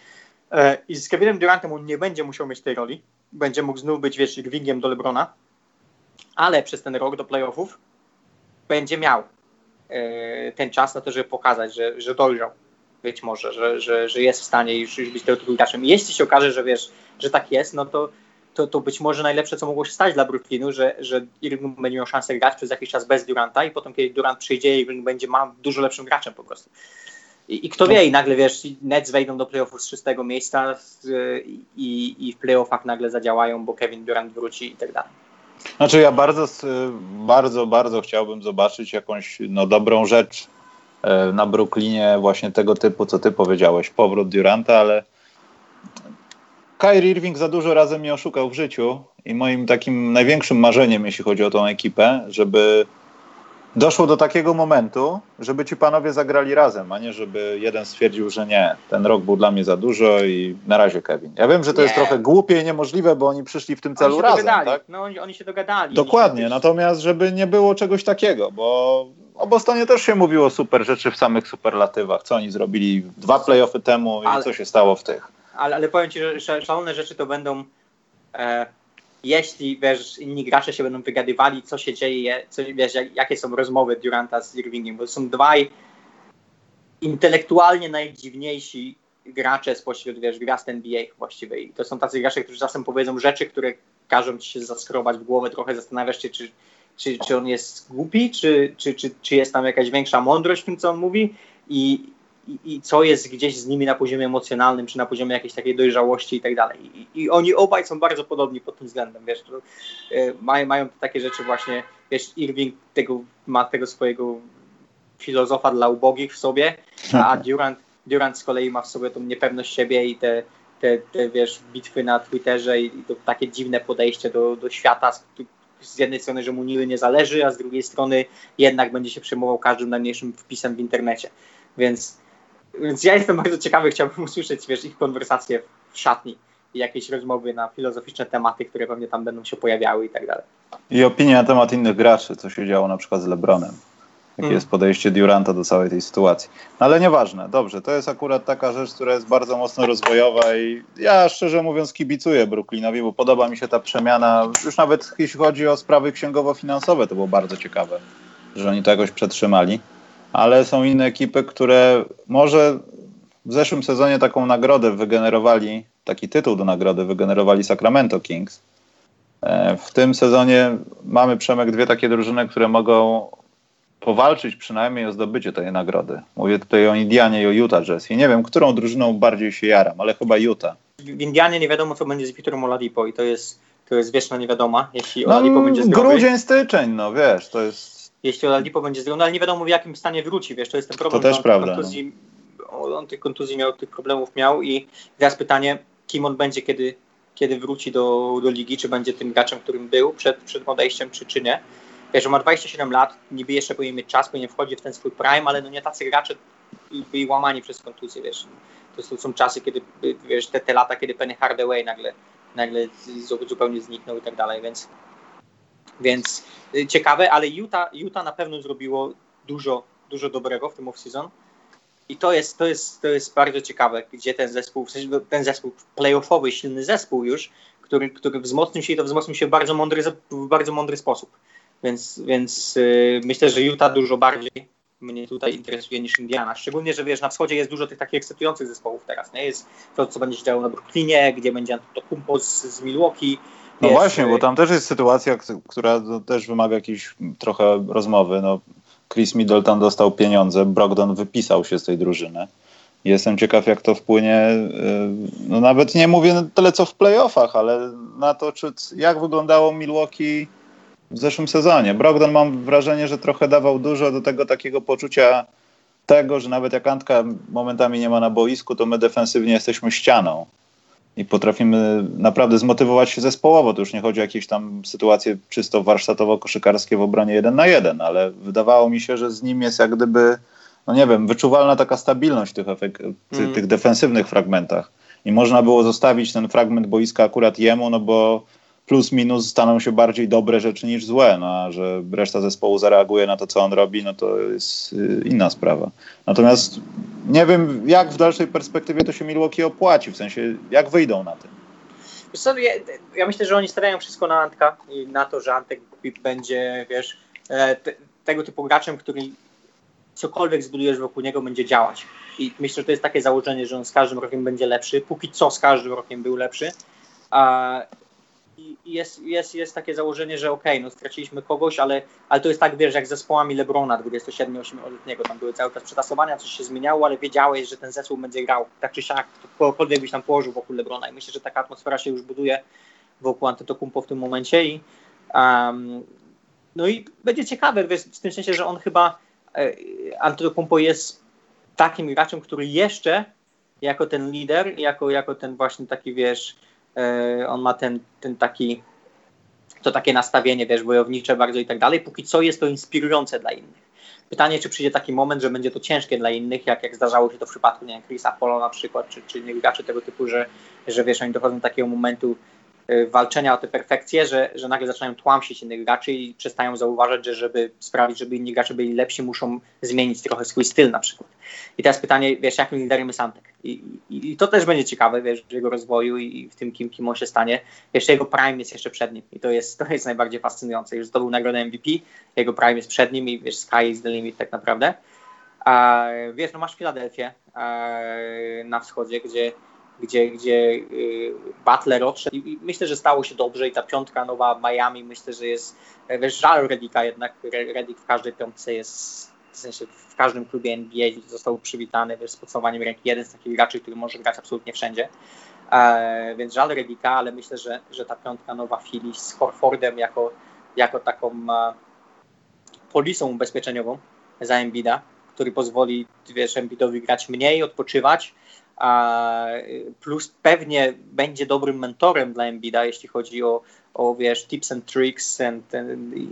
E, I z Kevinem Durantem on nie będzie musiał mieć tej roli, będzie mógł znów być wiesz, Irvingiem do Lebrona, ale przez ten rok do playoffów będzie miał e, ten czas na to, żeby pokazać, że, że dojrzał być może, że, że, że jest w stanie już, już być tego graczem. Jeśli się okaże, że wiesz, że tak jest, no to, to, to być może najlepsze, co mogło się stać dla Brooklynu, że, że Irving będzie miał szansę grać przez jakiś czas bez Duranta i potem, kiedy Durant przyjdzie, Irving będzie ma dużo lepszym graczem po prostu. I, i kto wie, i nagle wiesz, Nets wejdą do playoffów z szóstego miejsca i, i w playoffach nagle zadziałają, bo Kevin Durant wróci i tak dalej.
Znaczy ja bardzo, bardzo, bardzo chciałbym zobaczyć jakąś no, dobrą rzecz E, na Brooklynie właśnie tego typu, co ty powiedziałeś, powrót Duranta, ale Kyrie Irving za dużo razy mnie oszukał w życiu i moim takim największym marzeniem, jeśli chodzi o tą ekipę, żeby doszło do takiego momentu, żeby ci panowie zagrali razem, a nie żeby jeden stwierdził, że nie, ten rok był dla mnie za dużo i na razie Kevin. Ja wiem, że to nie. jest trochę głupie i niemożliwe, bo oni przyszli w tym celu razem. Tak?
No oni, oni się dogadali.
Dokładnie, natomiast żeby nie było czegoś takiego, bo o Bostonie też się mówiło super rzeczy w samych superlatywach. Co oni zrobili dwa playoffy temu i ale, co się stało w tych.
Ale, ale powiem Ci, że szalone rzeczy to będą, e, jeśli wiesz, inni gracze się będą wygadywali, co się dzieje, co, wiesz, jak, jakie są rozmowy Duranta z Irvingiem, bo są dwaj intelektualnie najdziwniejsi gracze spośród wiesz, gwiazd NBA właściwie. To są tacy gracze, którzy czasem powiedzą rzeczy, które każą ci się zaskrobać w głowę, trochę zastanawiasz się, czy czy, czy on jest głupi, czy, czy, czy, czy jest tam jakaś większa mądrość w tym, co on mówi i, i, i co jest gdzieś z nimi na poziomie emocjonalnym, czy na poziomie jakiejś takiej dojrzałości i tak dalej. I, oni obaj są bardzo podobni pod tym względem, wiesz, to, y, mają, mają takie rzeczy właśnie, wiesz, Irving tego, ma tego swojego filozofa dla ubogich w sobie, a Durant, Durant z kolei ma w sobie tą niepewność siebie i te, te, te wiesz, bitwy na Twitterze i, i to takie dziwne podejście do, do świata, z jednej strony, że mu niby nie zależy, a z drugiej strony jednak będzie się przejmował każdym najmniejszym wpisem w internecie. Więc, więc ja jestem bardzo ciekawy, chciałbym usłyszeć wiesz, ich konwersacje w szatni i jakieś rozmowy na filozoficzne tematy, które pewnie tam będą się pojawiały i tak dalej.
I opinie na temat innych graczy, co się działo na przykład z LeBronem jakie mm. jest podejście Duranta do całej tej sytuacji. No ale nieważne, dobrze, to jest akurat taka rzecz, która jest bardzo mocno rozwojowa i ja szczerze mówiąc kibicuję Brooklynowi, bo podoba mi się ta przemiana, już nawet jeśli chodzi o sprawy księgowo-finansowe, to było bardzo ciekawe, że oni to jakoś przetrzymali, ale są inne ekipy, które może w zeszłym sezonie taką nagrodę wygenerowali, taki tytuł do nagrody wygenerowali Sacramento Kings. E, w tym sezonie mamy Przemek dwie takie drużyny, które mogą powalczyć przynajmniej o zdobycie tej nagrody. Mówię tutaj o Indianie i o Utah Jazz. I nie wiem, którą drużyną bardziej się jaram, ale chyba Utah.
W Indianie nie wiadomo, co będzie z Wiktorem Oladipo i to jest, to jest wieczna niewiadoma, jeśli no, Oladipo będzie zdrowy.
Grudzień, styczeń, no wiesz, to jest...
Jeśli Oladipo będzie zdrowy, no ale nie wiadomo w jakim stanie wróci, wiesz, to jest ten problem.
To też prawda.
Kontuzji, no. On tych kontuzji miał, tych problemów miał i teraz pytanie, kim on będzie, kiedy, kiedy wróci do, do ligi, czy będzie tym graczem, którym był przed, przed odejściem, czy, czy nie. Wiesz, on ma 27 lat, niby jeszcze powinien mieć czas, powinien wchodzić w ten swój prime, ale no nie tacy gracze byli łamani przez kontuzję, wiesz. To są czasy, kiedy, wiesz, te, te lata, kiedy Penny Hardaway nagle, nagle zupełnie zniknął i tak dalej, więc, więc y, ciekawe, ale Utah, Utah na pewno zrobiło dużo, dużo dobrego w tym off-season. I to jest, to, jest, to jest bardzo ciekawe, gdzie ten zespół, no, ten zespół playoffowy, silny zespół już, który, który wzmocnił się i to wzmocnił się w bardzo mądry, w bardzo mądry sposób. Więc, więc yy, myślę, że Utah dużo bardziej mnie tutaj interesuje niż Indiana. Szczególnie, że wiesz, na wschodzie jest dużo tych takich ekscytujących zespołów teraz. Nie? Jest to, co będzie się działo na Brooklynie, gdzie będzie Antetokounmpo z, z Milwaukee.
No właśnie, bo tam też jest sytuacja, która też wymaga jakiejś trochę rozmowy. No, Chris Middleton dostał pieniądze, Brogdon wypisał się z tej drużyny. Jestem ciekaw, jak to wpłynie, y, no nawet nie mówię tyle co w playoffach, ale na to, czy, jak wyglądało Milwaukee w zeszłym sezonie. Brogdon mam wrażenie, że trochę dawał dużo do tego takiego poczucia tego, że nawet jak Antka momentami nie ma na boisku, to my defensywnie jesteśmy ścianą i potrafimy naprawdę zmotywować się zespołowo. To już nie chodzi o jakieś tam sytuacje czysto warsztatowo-koszykarskie w obronie jeden na jeden, ale wydawało mi się, że z nim jest jak gdyby, no nie wiem, wyczuwalna taka stabilność w tych, efek- mm. tych defensywnych fragmentach. I można było zostawić ten fragment boiska akurat jemu, no bo plus minus staną się bardziej dobre rzeczy niż złe, no, a że reszta zespołu zareaguje na to, co on robi, no to jest y, inna sprawa. Natomiast nie wiem, jak w dalszej perspektywie to się Milwaukee opłaci, w sensie jak wyjdą na tym.
Co, ja, ja, myślę, że oni stawiają wszystko na Antka i na to, że Antek będzie, wiesz, e, te, tego typu graczem, który cokolwiek zbudujesz wokół niego będzie działać. I myślę, że to jest takie założenie, że on z każdym rokiem będzie lepszy. Póki co z każdym rokiem był lepszy. Jest, jest, jest takie założenie, że okej, okay, no straciliśmy kogoś, ale, ale to jest tak, wiesz, jak z zespołami Lebrona 27-letniego, tam były cały czas przetasowania, coś się zmieniało, ale wiedziałeś, że ten zespół będzie grał. Tak czy siak, cokolwiek byś tam położył wokół Lebrona. I myślę, że taka atmosfera się już buduje wokół Antetokumpo w tym momencie i um, no i będzie ciekawe, wiesz, w tym sensie, że on chyba e, Antetokumpo jest takim graczem, który jeszcze jako ten lider, jako, jako ten właśnie taki, wiesz, on ma ten, ten taki, to takie nastawienie, wiesz, wojownicze bardzo i tak dalej. Póki co jest to inspirujące dla innych. Pytanie, czy przyjdzie taki moment, że będzie to ciężkie dla innych, jak, jak zdarzało się to w przypadku, nie wiem, Chrisa Polo na przykład, czy, czy nie graczy tego typu, że, że wiesz, oni dochodzą do takiego momentu, walczenia o tę perfekcję, że, że nagle zaczynają tłamsić innych graczy i przestają zauważać, że żeby sprawić, żeby inni gracze byli lepsi, muszą zmienić trochę swój styl na przykład. I teraz pytanie, wiesz, jakim liderem jest Antek? I, i, I, to też będzie ciekawe, wiesz, w jego rozwoju i w tym, kim, kim on się stanie. Jeszcze jego prime jest jeszcze przed nim i to jest, to jest najbardziej fascynujące. Już zdobył nagrodę MVP, jego prime jest przed nim i wiesz, sky is the limit tak naprawdę. A, wiesz, no masz Filadelfię na wschodzie, gdzie gdzie, gdzie y, Butler odszedł i myślę, że stało się dobrze i ta piątka nowa Miami myślę, że jest, wiesz, żal Redika jednak, Redik w każdej piątce jest w sensie w każdym klubie NBA został przywitany wiesz, z podsumowaniem ręki jeden z takich graczy, który może grać absolutnie wszędzie. E, więc żal Redika, ale myślę, że, że ta piątka nowa Philly z Horfordem jako, jako taką e, polisą ubezpieczeniową za Embida, który pozwoli wiesz, Embidowi grać mniej, odpoczywać, plus pewnie będzie dobrym mentorem dla Embida, jeśli chodzi o, o wiesz, tips and tricks and, and i,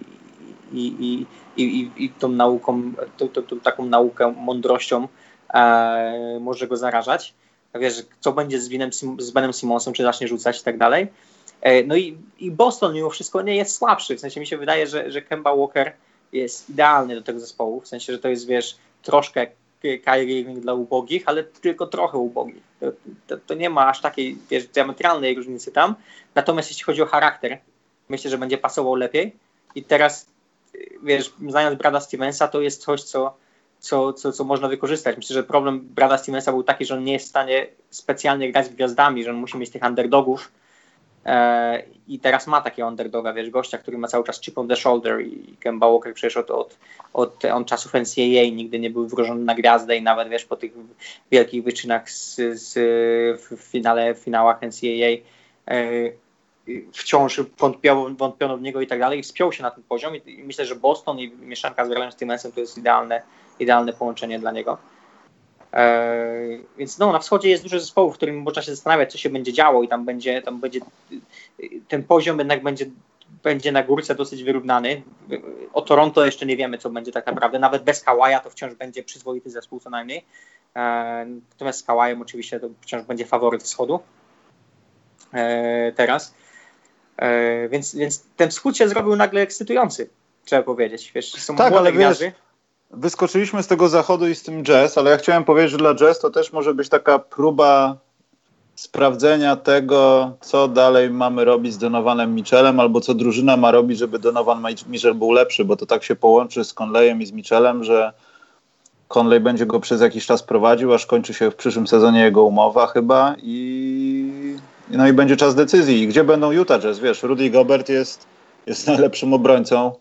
i, i, i, tą nauką, tą, tą, taką naukę, mądrością e, może go zarażać. Wiesz, co będzie z, Winem, z Benem Simonsem, czy zacznie rzucać i tak dalej. E, no i, i Boston mimo wszystko nie jest słabszy, w sensie mi się wydaje, że, że Kemba Walker jest idealny do tego zespołu, w sensie, że to jest, wiesz, troszkę Kyrie dla ubogich, ale tylko trochę ubogich. To, to, to, nie ma aż takiej wiesz, diametralnej różnicy tam. Natomiast jeśli chodzi o charakter, myślę, że będzie pasował lepiej. I teraz, wiesz, znając Brada Stevensa, to jest coś, co, co, co, co można wykorzystać. Myślę, że problem Brada Stevensa był taki, że on nie jest w stanie specjalnie grać z gwiazdami, że on musi mieć tych underdogów, I teraz ma takiego underdoga, wiesz, gościa, który ma cały czas chip on the shoulder i Kemba Walker przecież od, od, od, od czasów NCAA nigdy nie był wróżony na gwiazdę i nawet, wiesz, po tych wielkich wyczynach z, z, w finale, w finałach NCAA e, wciąż wątpiono, wątpiono w niego i tak dalej, wspiął się na ten poziom i, i myślę, że Boston i mieszanka z Graham Stevensem to jest idealne, idealne połączenie dla niego. E, więc no, na wschodzie jest dużo zespołów, w którym można się zastanawiać, co się będzie działo i tam będzie, tam będzie ten poziom jednak będzie, będzie na górce dosyć wyrównany. O Toronto jeszcze nie wiemy, co będzie tak naprawdę. Nawet bez Kawaja to wciąż będzie przyzwoity zespół co najmniej. E, natomiast z Kawajem oczywiście to wciąż będzie faworyt wschodu e, teraz. Więc, więc ten wschód się zrobił nagle ekscytujący, trzeba powiedzieć. Wiesz, są
tak, ale gwiazdy. Wiesz, wyskoczyliśmy z tego zachodu i z tym jazz, ale ja chciałem powiedzieć, że dla jazz to też może być taka próba sprawdzenia tego, co dalej mamy robić z Donovanem Mitchellem, albo co drużyna ma robić, żeby Donovan Mitchell był lepszy, bo to tak się połączy z Conleyem i z Mitchellem, że Conley będzie go przez jakiś czas prowadził, aż kończy się w przyszłym sezonie jego umowa chyba i no i będzie czas decyzji. I gdzie będą Utah Jazz? Wiesz, Rudy Gobert jest, jest najlepszym obrońcą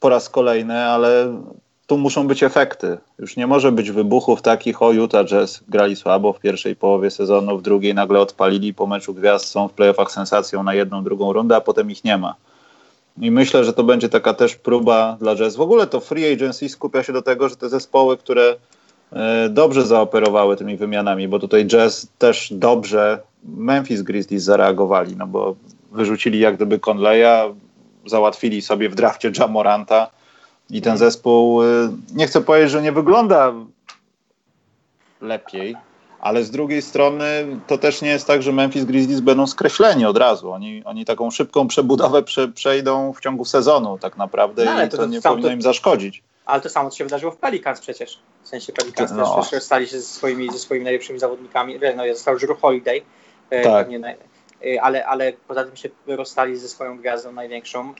po raz kolejny, ale tu muszą być efekty. Już nie może być wybuchów takich, o Utah Jazz grali słabo w pierwszej połowie sezonu, w drugiej nagle odpalili, po meczu gwiazd są w playoffach sensacją na jedną, drugą rundę, a potem ich nie ma. I myślę, że to będzie taka też próba dla Jazz. W ogóle to free agency skupia się do tego, że te zespoły, które e, dobrze zaoperowały tymi wymianami, bo tutaj Jazz też dobrze Memphis Grizzlies zareagowali, no bo wyrzucili jak gdyby Conleya, załatwili sobie w drafcie Jamoranta i ten zespół, y, nie chcę powiedzieć, że nie wygląda lepiej, ale z drugiej strony to też nie jest tak, że Memphis Grizzlies będą skreśleni od razu. Oni, oni taką szybką przebudowę prze, przejdą w ciągu sezonu tak naprawdę no, i to, to nie powinno im zaszkodzić.
Ale to samo się wydarzyło w Pelicans przecież. W sensie Pelicans no. też rozstali się ze swoimi, ze swoimi najlepszymi zawodnikami. No, został Drew Holiday, e, tak. E, ale, ale poza tym się rozstali ze swoją gwiazdą największą.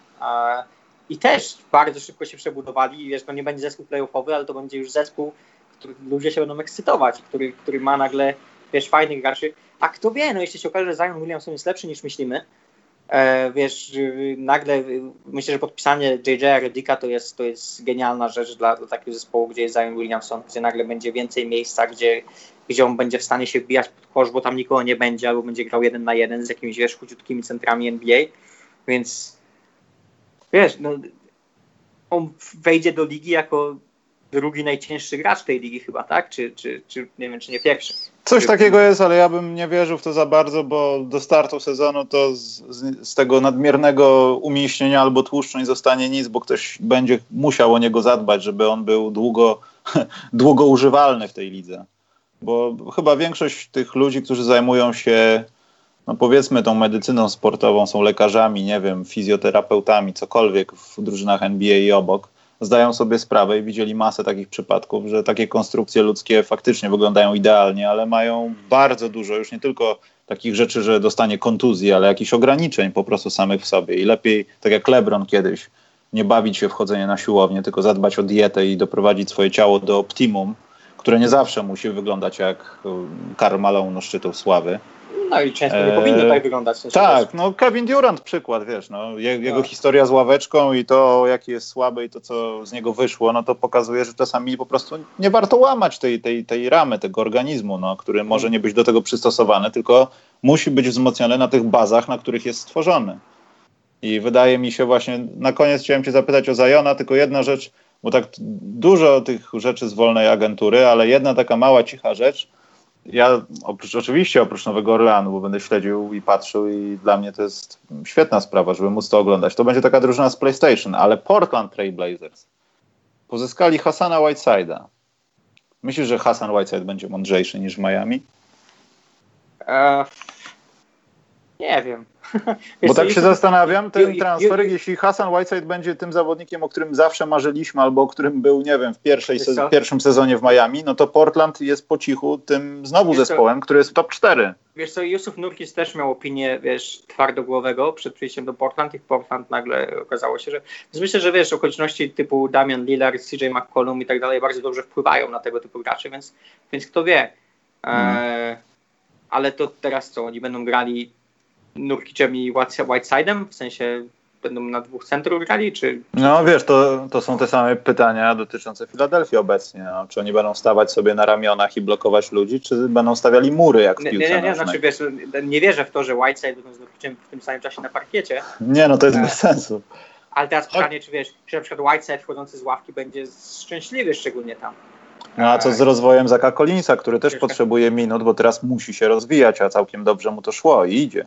I też bardzo szybko się przebudowali. Wiesz, to nie będzie zespół playoffowy, ale to będzie już zespół, który ludzie się będą ekscytować, który, który ma nagle wiesz, fajnych graczy. A kto wie, no jeśli się okaże, że Zion Williamson jest lepszy niż myślimy, e, wiesz, nagle myślę, że podpisanie J.J. Redicka to jest, to jest genialna rzecz dla, dla takiego zespołu, gdzie jest Zion Williamson, gdzie nagle będzie więcej miejsca, gdzie, gdzie on będzie w stanie się wbijać pod kosz, bo tam nikogo nie będzie, albo będzie grał jeden na jeden z jakimiś, wiesz, chudziutkimi centrami NBA, więc wiesz, no, on wejdzie do ligi jako drugi najcięższy gracz tej ligi chyba, tak? Czy, czy, czy nie wiem, czy nie pierwszy.
Coś takiego jest, ale ja bym nie wierzył w to za bardzo, bo do startu sezonu to z, z, tego nadmiernego umięśnienia albo tłuszczu nie zostanie nic, bo ktoś będzie musiał o niego zadbać, żeby on był długo, długo używalny w tej lidze. Bo chyba większość tych ludzi, którzy zajmują się no powiedzmy tą medycyną sportową, są lekarzami, nie wiem, fizjoterapeutami, cokolwiek w drużynach NBA i obok, zdają sobie sprawę i widzieli masę takich przypadków, że takie konstrukcje ludzkie faktycznie wyglądają idealnie, ale mają bardzo dużo już nie tylko takich rzeczy, że dostanie kontuzji, ale jakichś ograniczeń po prostu samych w sobie. I lepiej, tak jak LeBron kiedyś, nie bawić się w chodzenie na siłownię, tylko zadbać o dietę i doprowadzić swoje ciało do optimum, które nie zawsze musi wyglądać jak Karl Malone szczytów sławy.
No i często nie powinno tak wyglądać.
tak, no Kevin Durant przykład, wiesz, no, jego tak. historia z ławeczką i to, jaki jest słaby i to, co z niego wyszło, no to pokazuje, że czasami po prostu nie warto łamać tej, tej, tej ramy, tego organizmu, no, który może nie być do tego przystosowany, tylko musi być wzmocniony na tych bazach, na których jest stworzony. I wydaje mi się właśnie, na koniec chciałem cię zapytać o Zajona, tylko jedna rzecz, bo tak dużo tych rzeczy z wolnej agentury, ale jedna taka mała, cicha rzecz, ja oprócz, oczywiście oprócz Nowego Orleanu, bo będę śledził i patrzył i dla mnie to jest świetna sprawa, żeby móc to oglądać. To będzie taka drużyna z PlayStation, ale Portland Trail Blazers pozyskali Hassana Whiteside'a. Myślisz, że Hassan Whiteside będzie mądrzejszy niż Miami?
Uh, nie wiem.
Bo tak się zastanawiam, ten transfer, jeśli Hassan Whiteside będzie tym zawodnikiem, o którym zawsze marzyliśmy, albo o którym był, nie wiem, w pierwszej pierwszym sezonie w Miami, no to Portland jest po cichu tym znowu zespołem, który jest w top 4.
Wiesz co, Yusuf Nurkis też miał opinię, wiesz, twardogłowego przed przyjściem do Portland i w Portland nagle okazało się, że myślę, że wiesz, okoliczności typu Damian Lillard, CJ McCollum i tak dalej bardzo dobrze wpływają na tego typu graczy, więc, więc kto wie. Hmm. E, ale to teraz co, oni będą grali Nurkicem i Whiteside'em, w sensie będą na dwóch centrów grali, czy...
No wiesz, to, to są te same pytania dotyczące Filadelfii obecnie. No. Czy oni będą stawać sobie na ramionach i blokować ludzi, czy będą stawiali mury jak w
nie,
piłce
Nie, nie, nie, znaczy wiesz, nie wierzę w to, że Whiteside będą z Nurkicem w tym samym czasie na parkiecie.
Nie, no to jest bez sensu.
Ale teraz pytanie, czy wiesz, czy na przykład Whiteside wchodzący z ławki będzie szczęśliwy szczególnie tam.
No a co z rozwojem Zaka Collinsa, który też potrzebuje minut, bo teraz musi się rozwijać, a całkiem dobrze mu to szło i idzie.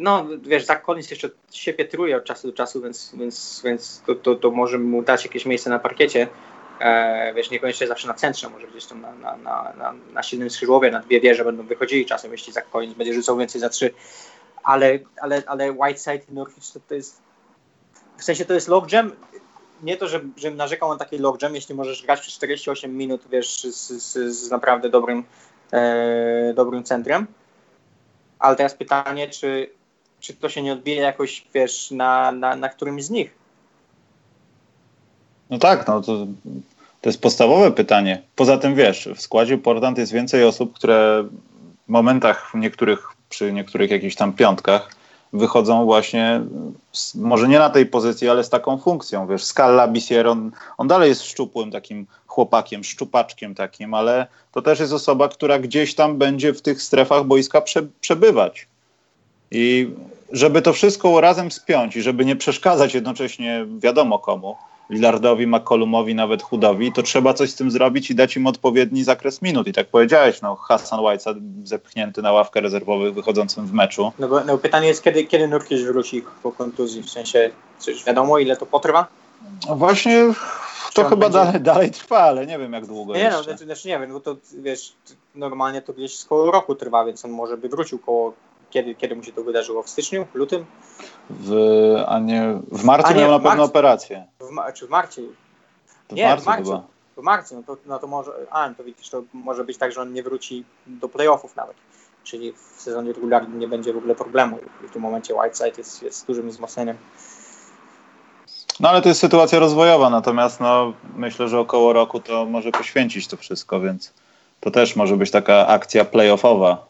No, wiesz, Zach Collins jeszcze się pietruje od czasu do czasu, więc, więc, więc to, to, to może mu dać jakieś miejsce na parkiecie. E, wiesz, niekoniecznie zawsze na centrze, może gdzieś tam na, na, na, na, na silnym skrzydłowie, na dwie wieże będą wychodzili czasem, jeśli Zach Collins będzie rzucał więcej za trzy. Ale, ale, ale Whiteside i Norwich to, to jest w sensie to jest logjam, nie to, że, że narzekał na taki logjam, jeśli możesz grać przez 48 minut, wiesz, z, z, z naprawdę dobrym, e, dobrym centrem. Ale teraz pytanie, czy, czy to się nie odbije jakoś, wiesz, na, na, na którymś z nich?
No tak, no to, to jest podstawowe pytanie. Poza tym, wiesz, w składzie Portland jest więcej osób, które w momentach niektórych, przy niektórych jakichś tam piątkach wychodzą właśnie, z, może nie na tej pozycji, ale z taką funkcją. Wiesz, Scala Bissier, on, on dalej jest szczupłym takim chłopakiem, szczupaczkiem takim, ale to też jest osoba, która gdzieś tam będzie w tych strefach boiska prze, przebywać. I żeby to wszystko razem spiąć i żeby nie przeszkadzać jednocześnie wiadomo komu, Lillardowi, McCollumowi, nawet Hudowi, to trzeba coś z tym zrobić i dać im odpowiedni zakres minut. I tak powiedziałeś, no Hassan Whiteside zepchnięty na ławkę rezerwowych wychodzącym w meczu.
No bo no, pytanie jest, kiedy, kiedy Nurkic wróci po kontuzji, w sensie, coś wiadomo ile to potrwa?
No właśnie to chyba będzie... dalej, dalej trwa, ale nie wiem jak długo
Nie,
jeszcze.
no, znaczy, znaczy nie wiem, bo to wiesz, normalnie to gdzieś koło roku trwa, więc on może by wrócił koło kiedy, kiedy mu się to wydarzyło? W styczniu? W lutym?
W, a nie, w marcu nie, miał na pewno marcu. operację.
W czy w marcu?
W
nie,
marcu
w marcu.
Chyba.
W marcu, no to, no to może, a no to widzisz, to może być tak, że on nie wróci do playoffów nawet. Czyli w sezonie regularnym nie będzie w ogóle problemu. I w tym momencie Whiteside jest, jest dużym wzmocnieniem.
No ale to jest sytuacja rozwojowa, natomiast no, myślę, że około roku to może poświęcić to wszystko, więc to też może być taka akcja playoffowa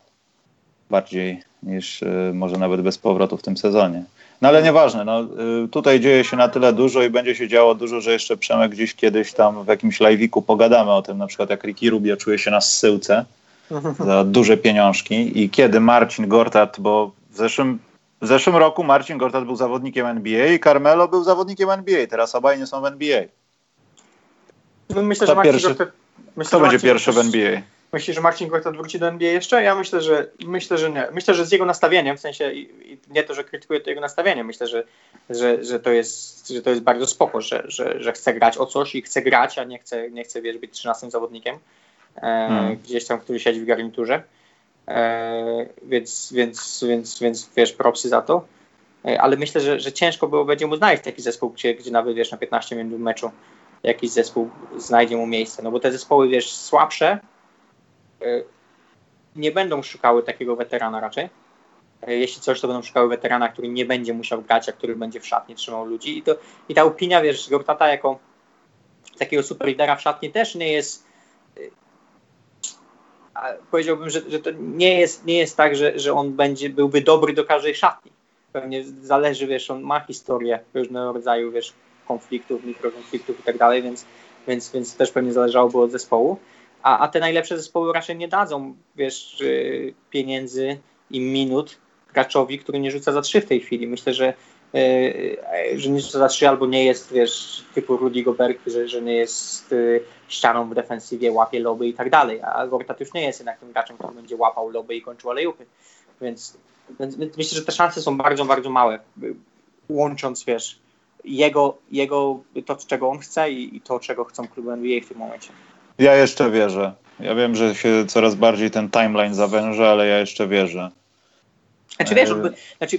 bardziej niż y, może nawet bez powrotu w tym sezonie. No ale nieważne, no, y, tutaj dzieje się na tyle dużo i będzie się działo dużo, że jeszcze Przemek gdzieś kiedyś tam w jakimś live'iku pogadamy o tym, na przykład jak Ricky Rubio czuje się na zsyłce za duże pieniążki i kiedy Marcin Gortat, bo w zeszłym, w zeszłym roku Marcin Gortat był zawodnikiem NBA i Carmelo był zawodnikiem NBA, teraz obaj nie są w NBA.
No myślę,
kto
że Marcin
pierwszy,
Gortat, myślę,
kto będzie pierwszy w NBA?
Myślisz, że Marcin Gortat wróci do NBA jeszcze? Ja myślę, że myślę, że nie. Myślę, że z jego nastawieniem, w sensie i, i nie to, że krytykuję to jego nastawienie, myślę, że, że, że, to, jest, że to jest bardzo spoko, że, że, że chce grać o coś i chce grać, a nie chce, nie chce wiesz, być 13 zawodnikiem e, hmm. gdzieś tam, który siedzi w garniturze. E, więc, więc, więc, więc wiesz, propsy za to. E, ale myślę, że, że ciężko było będzie mu znaleźć taki zespół, gdzie, gdzie nawet wiesz, na 15 minut meczu jakiś zespół znajdzie mu miejsce. No bo te zespoły, wiesz, słabsze, nie będą szukały takiego weterana raczej. E, jeśli coś, to będą szukały weterana, który nie będzie musiał grać, a który będzie w szatni trzymał ludzi. I, to, i ta opinia, wiesz, Gortata jako takiego super lidera w szatni też nie jest e, powiedziałbym, że, że to nie jest, nie jest tak, że, że on będzie, byłby dobry do każdej szatni. Pewnie zależy, wiesz, on ma historię różnego rodzaju, wiesz, konfliktów, mikrokonfliktów i tak dalej, więc, więc, więc też pewnie zależałoby od zespołu a, a te najlepsze zespoły raczej nie dadzą, wiesz, pieniędzy i minut graczowi, który nie rzuca za trzy w tej chwili. Myślę, że, e, że nie rzuca za trzy albo nie jest, wiesz, typu Rudy Gobert, że, że nie jest ścianą w defensywie, łapie loby i tak dalej. A Gortat już nie jest jednak tym graczem, który będzie łapał loby i kończył alejupy. Więc, więc myślę, że te szanse są bardzo, bardzo małe. Łącząc, wiesz, jego, jego to, czego on chce i, i to, czego chcą kluby NBA w tym momencie.
Ja jeszcze wierzę. Ja wiem, że się coraz bardziej ten timeline zawęża, ale ja jeszcze wierzę.
Znaczy wiesz, e, znaczy,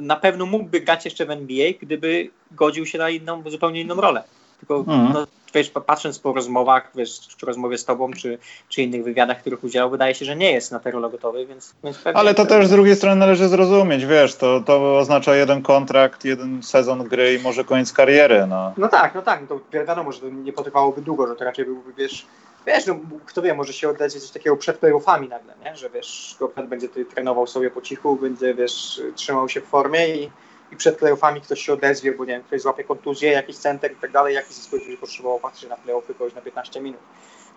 na pewno mógłby grać jeszcze w NBA, gdyby godził się na inną, zupełnie inną rolę. Tylko hmm. no, wiesz, patrząc po rozmowach, wiesz, czy rozmowie z tobą, czy, czy innych wywiadach, których udziałał, wydaje się, że nie jest na te role gotowy, więc, więc
pewnie, Ale to też z drugiej strony należy zrozumieć, wiesz, to, to oznacza jeden kontrakt, jeden sezon gry i może koniec kariery, no.
No tak, no tak, no to wiadomo, że to nie potrwałoby długo, że to raczej byłby, wiesz, wiesz, no, kto wie, może się oddać coś takiego przed playoffami nagle, nie? że wiesz, Goffert będzie tutaj trenował sobie po cichu, będzie, wiesz, trzymał się w formie i, i przed playoffami ktoś się odezwie, bo nie wiem, ktoś złapie kontuzję, jakiś center i tak dalej, jakiś zespół będzie potrzebował patrzeć na playoffy kogoś na 15 minut.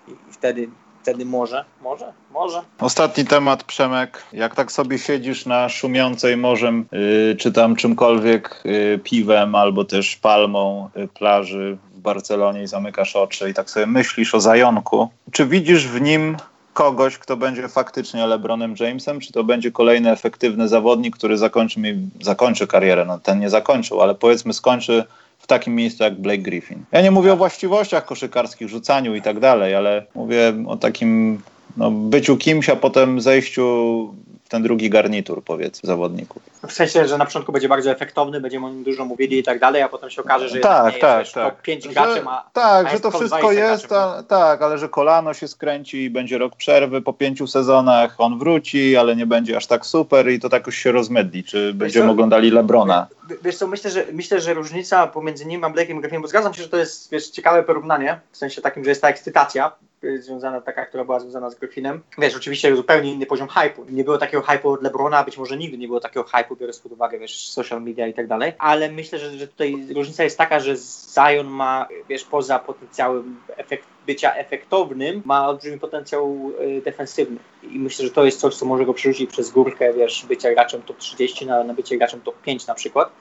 I, i wtedy wtedy może, może, może.
Ostatni temat, Przemek. Jak tak sobie siedzisz na szumiącej morzem, yy, czy tam czymkolwiek, yy, piwem albo też palmą yy, plaży w Barcelonie i zamykasz oczy i tak sobie myślisz o Zajonku, czy widzisz w nim kogoś, kto będzie faktycznie LeBronem Jamesem, czy to będzie kolejny efektywny zawodnik, który zakończy, mi, zakończy karierę? No ten nie zakończył, ale powiedzmy skończy w takim miejscu jak Blake Griffin. Ja nie mówię o właściwościach koszykarskich, rzucaniu i tak dalej, ale mówię o takim no, byciu kimś, a potem zejściu ten drugi garnitur, powiedzmy, zawodników.
W sensie, że na początku będzie bardzo efektowny, będziemy o nim dużo mówili i tak dalej, a potem się okaże, że
tak,
nie
tak,
jest,
tak.
top 5 graczy ma.
Tak, że to wszystko jest, a, tak, ale że kolano się skręci i będzie rok przerwy po pięciu sezonach, on wróci, ale nie będzie aż tak super i to tak już się rozmydli, czy będziemy oglądali Lebrona.
Wiesz co, myślę, że myślę, że różnica pomiędzy nim a Blake'em Griffinem, bo zgadzam się, że to jest wiesz, ciekawe porównanie, w sensie takim, że jest ta ekscytacja, związana taka, która była związana z Griffinem. Wiesz, oczywiście zupełnie inny poziom hype'u. Nie było takiego hype'u od LeBrona, być może nigdy nie było takiego hype'u, biorąc pod uwagę, wiesz, social media i tak dalej, ale myślę, że, że tutaj różnica jest taka, że Zion ma, wiesz, poza potencjałem efekt, bycia efektownym, ma olbrzymi potencjał y, defensywny i myślę, że to jest coś, co może go przerzucić przez górkę, wiesz, bycia graczem top 30 na, na bycie graczem top 5 na przykład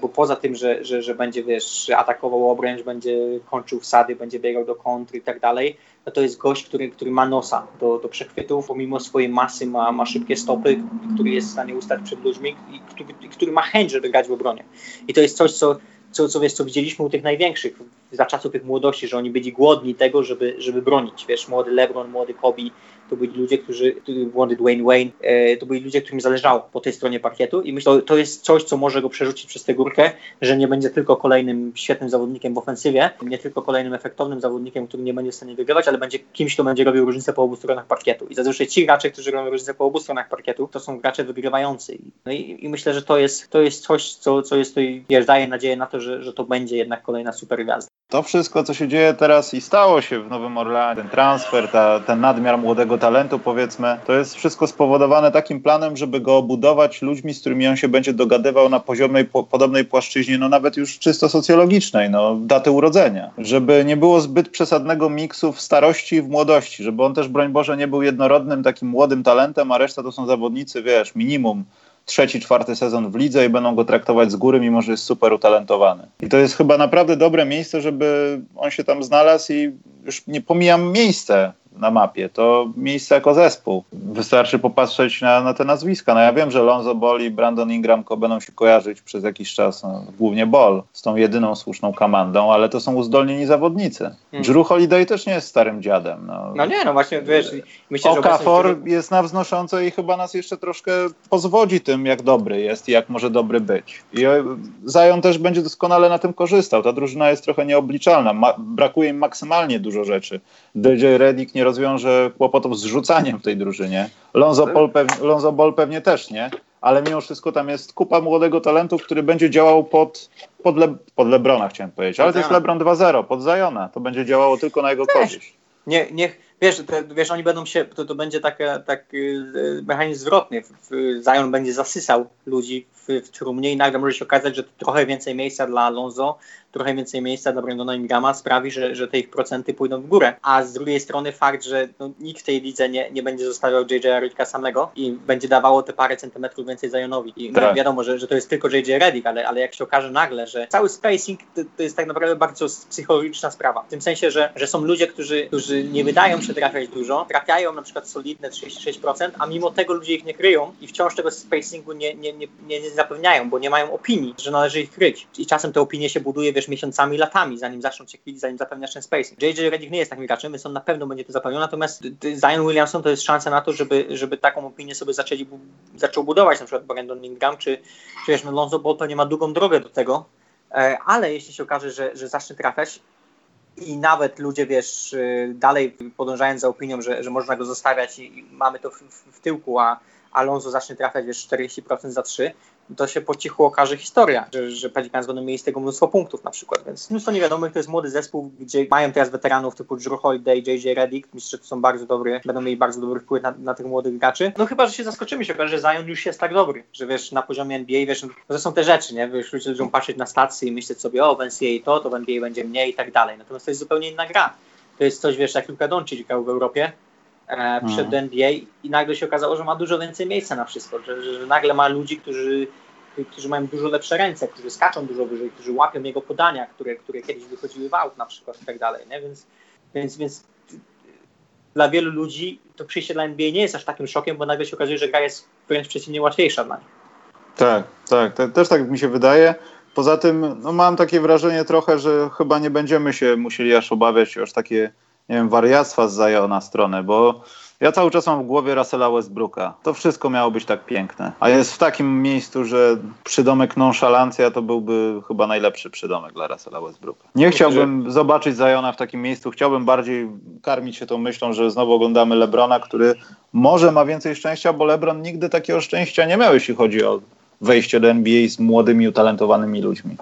bo poza tym, że, że, że będzie wiesz, atakował obręcz, będzie kończył wsady, będzie biegał do kontry i tak dalej, no to jest gość, który, który ma nosa do, do przechwytów, pomimo swojej masy ma, ma szybkie stopy, który jest w stanie ustać przed ludźmi i który, który ma chęć, żeby grać w obronie. I to jest coś, co, co, co, wiesz, co widzieliśmy u tych największych za czasów ich młodości, że oni byli głodni tego, żeby, żeby bronić. Wiesz, młody LeBron, młody Kobe, to byli ludzie, którzy, młody Dwayne Wayne, e, to byli ludzie, którym zależało po tej stronie parkietu i myślę, że to jest coś, co może go przerzucić przez tę górkę, że nie będzie tylko kolejnym świetnym zawodnikiem w ofensywie, nie tylko kolejnym efektownym zawodnikiem, który nie będzie w stanie wygrywać, ale będzie kimś, kto będzie robił różnicę po obu stronach parkietu. I zazwyczaj ci gracze, którzy robią różnicę po obu stronach parkietu, to są gracze wygrywający. No i, i myślę, że to jest, to jest coś, co, co jest wiesz, daje nadzieję na to, że, że to będzie jednak kolejna super gwiazda.
To wszystko, co się dzieje teraz i stało się w Nowym Orleanie, ten transfer, ta, ten nadmiar młodego talentu, powiedzmy, to jest wszystko spowodowane takim planem, żeby go obudować ludźmi, z którymi on się będzie dogadywał na poziomie po, podobnej płaszczyźnie, no nawet już czysto socjologicznej, no daty urodzenia. Żeby nie było zbyt przesadnego miksu w starości i w młodości, żeby on też, broń Boże, nie był jednorodnym takim młodym talentem, a reszta to są zawodnicy, wiesz, minimum trzeci, czwarty sezon w lidze i będą go traktować z góry, mimo że jest super utalentowany. I to jest chyba naprawdę dobre miejsce, żeby on się tam znalazł i już nie pomijam miejsce, na mapie, to miejsce jako zespół. Wystarczy popatrzeć na, na te nazwiska. No ja wiem, że Lonzo Ball i Brandon Ingram będą się kojarzyć przez jakiś czas, no, głównie Ball, z tą jedyną słuszną komandą, ale to są uzdolnieni zawodnicy. Hmm. Drew Holiday też nie jest starym dziadem. No,
no nie, no właśnie, wiesz, myślę,
Okafor że jest na wznoszącej i chyba nas jeszcze troszkę pozwodzi tym, jak dobry jest i jak może dobry być. I e, Zion też będzie doskonale na tym korzystał. Ta drużyna jest trochę nieobliczalna. Ma, brakuje im maksymalnie dużo rzeczy. DJ Redick nie nie rozwiąże kłopotów z rzucaniem w tej drużynie. Lonzo, Ball pewnie, Lonzo Ball pewnie też nie, ale mimo wszystko tam jest kupa młodego talentu, który będzie działał pod, pod, Le, pod Lebrona, chciałem powiedzieć. Ale to jest Lebron 2-0, pod Zajona. To będzie działało tylko na jego korzyść.
Nie, niech, wiesz, to, wiesz, oni będą się, to, to będzie taki tak, mechanizm zwrotny. Zion będzie zasysał ludzi w, w trumnie i nagle może się okazać, że trochę więcej miejsca dla Alonso trochę więcej miejsca dla Brandona Ingrama sprawi, że, że te ich procenty pójdą w górę. A z drugiej strony fakt, że no, nikt w tej lidze nie, nie będzie zostawiał JJ Redick samego i będzie dawało te parę centymetrów więcej Zionowi. I no, tak. wiadomo, że, że to jest tylko JJ Redick, ale, ale jak się okaże nagle, że cały spacing to, to, jest tak naprawdę bardzo psychologiczna sprawa. W tym sensie, że, że są ludzie, którzy, którzy nie wydają się trafiać dużo, trafiają na przykład solidne 36%, a mimo tego ludzie ich nie kryją i wciąż tego spacingu nie, nie, nie, nie zapewniają, bo nie mają opinii, że należy ich kryć. I czasem te opinie się buduje, wiesz, miesiącami, latami, zanim zaczną cię chwilić, zanim zapewniasz ten spacing. JJ Redick nie jest takim graczem, więc on na pewno będzie to zapewniał, natomiast Zion Williamson to jest szansa na to, żeby, żeby taką opinię sobie zaczęli, zaczął budować, na przykład Brandon Ingram, czy, czy wiesz, no Lonzo Ball pewnie ma długą drogę do tego, e, ale jeśli się okaże, że, że zacznie trafiać, i nawet ludzie, wiesz, y, dalej podążając za opinią, że, że można go zostawiać i, i mamy to w, w, w, tyłku, a Alonso zacznie trafiać, wiesz, 40% za 3, to się po cichu okaże historia, że, że Pelicans będą mieli z tego mnóstwo punktów na przykład, więc mnóstwo niewiadomych, to jest młody zespół, gdzie mają teraz weteranów typu Drew Holiday, JJ Redick, myślę, że to są bardzo dobry, będą mieli bardzo dobry wpływ na, na tych młodych graczy. No chyba, że się zaskoczymy, się okaże, że Zion już jest tak dobry, że wiesz, na poziomie NBA, wiesz, to są te rzeczy, nie, wiesz, ludzie będą patrzeć na stacje i myśleć sobie, o, w NCAA to, to w NBA będzie mniej i tak dalej, natomiast to jest zupełnie inna gra. To jest coś, wiesz, jak Luka Doncic grał w Europie, przed mhm. NBA i nagle się okazało, że ma dużo więcej miejsca na wszystko, że, że nagle ma ludzi, którzy którzy mają dużo lepsze ręce, którzy skaczą dużo wyżej, którzy łapią jego podania, które, które kiedyś wychodziły w aut na przykład i tak dalej, nie? Więc, więc, więc dla wielu ludzi to przyjście dla NBA nie jest aż takim szokiem, bo nagle się okazuje, że gra jest wręcz przeciwnie łatwiejsza dla nich.
Tak, tak, te, też tak mi się wydaje. Poza tym no, mam takie wrażenie trochę, że chyba nie będziemy się musieli aż obawiać już takie, nie wiem, wariactwa z Zajona stronę, bo ja cały czas mam w głowie Russella Westbrooka. To wszystko miało być tak piękne. A jest w takim miejscu, że przydomek nonszalancja to byłby chyba najlepszy przydomek dla Russella Westbrooka. Nie chciałbym zobaczyć Zajona w takim miejscu. Chciałbym bardziej karmić się tą myślą, że znowu oglądamy Lebrona, który może ma więcej szczęścia, bo Lebron nigdy takiego szczęścia nie miał, jeśli chodzi o wejście do NBA z młodymi, utalentowanymi ludźmi.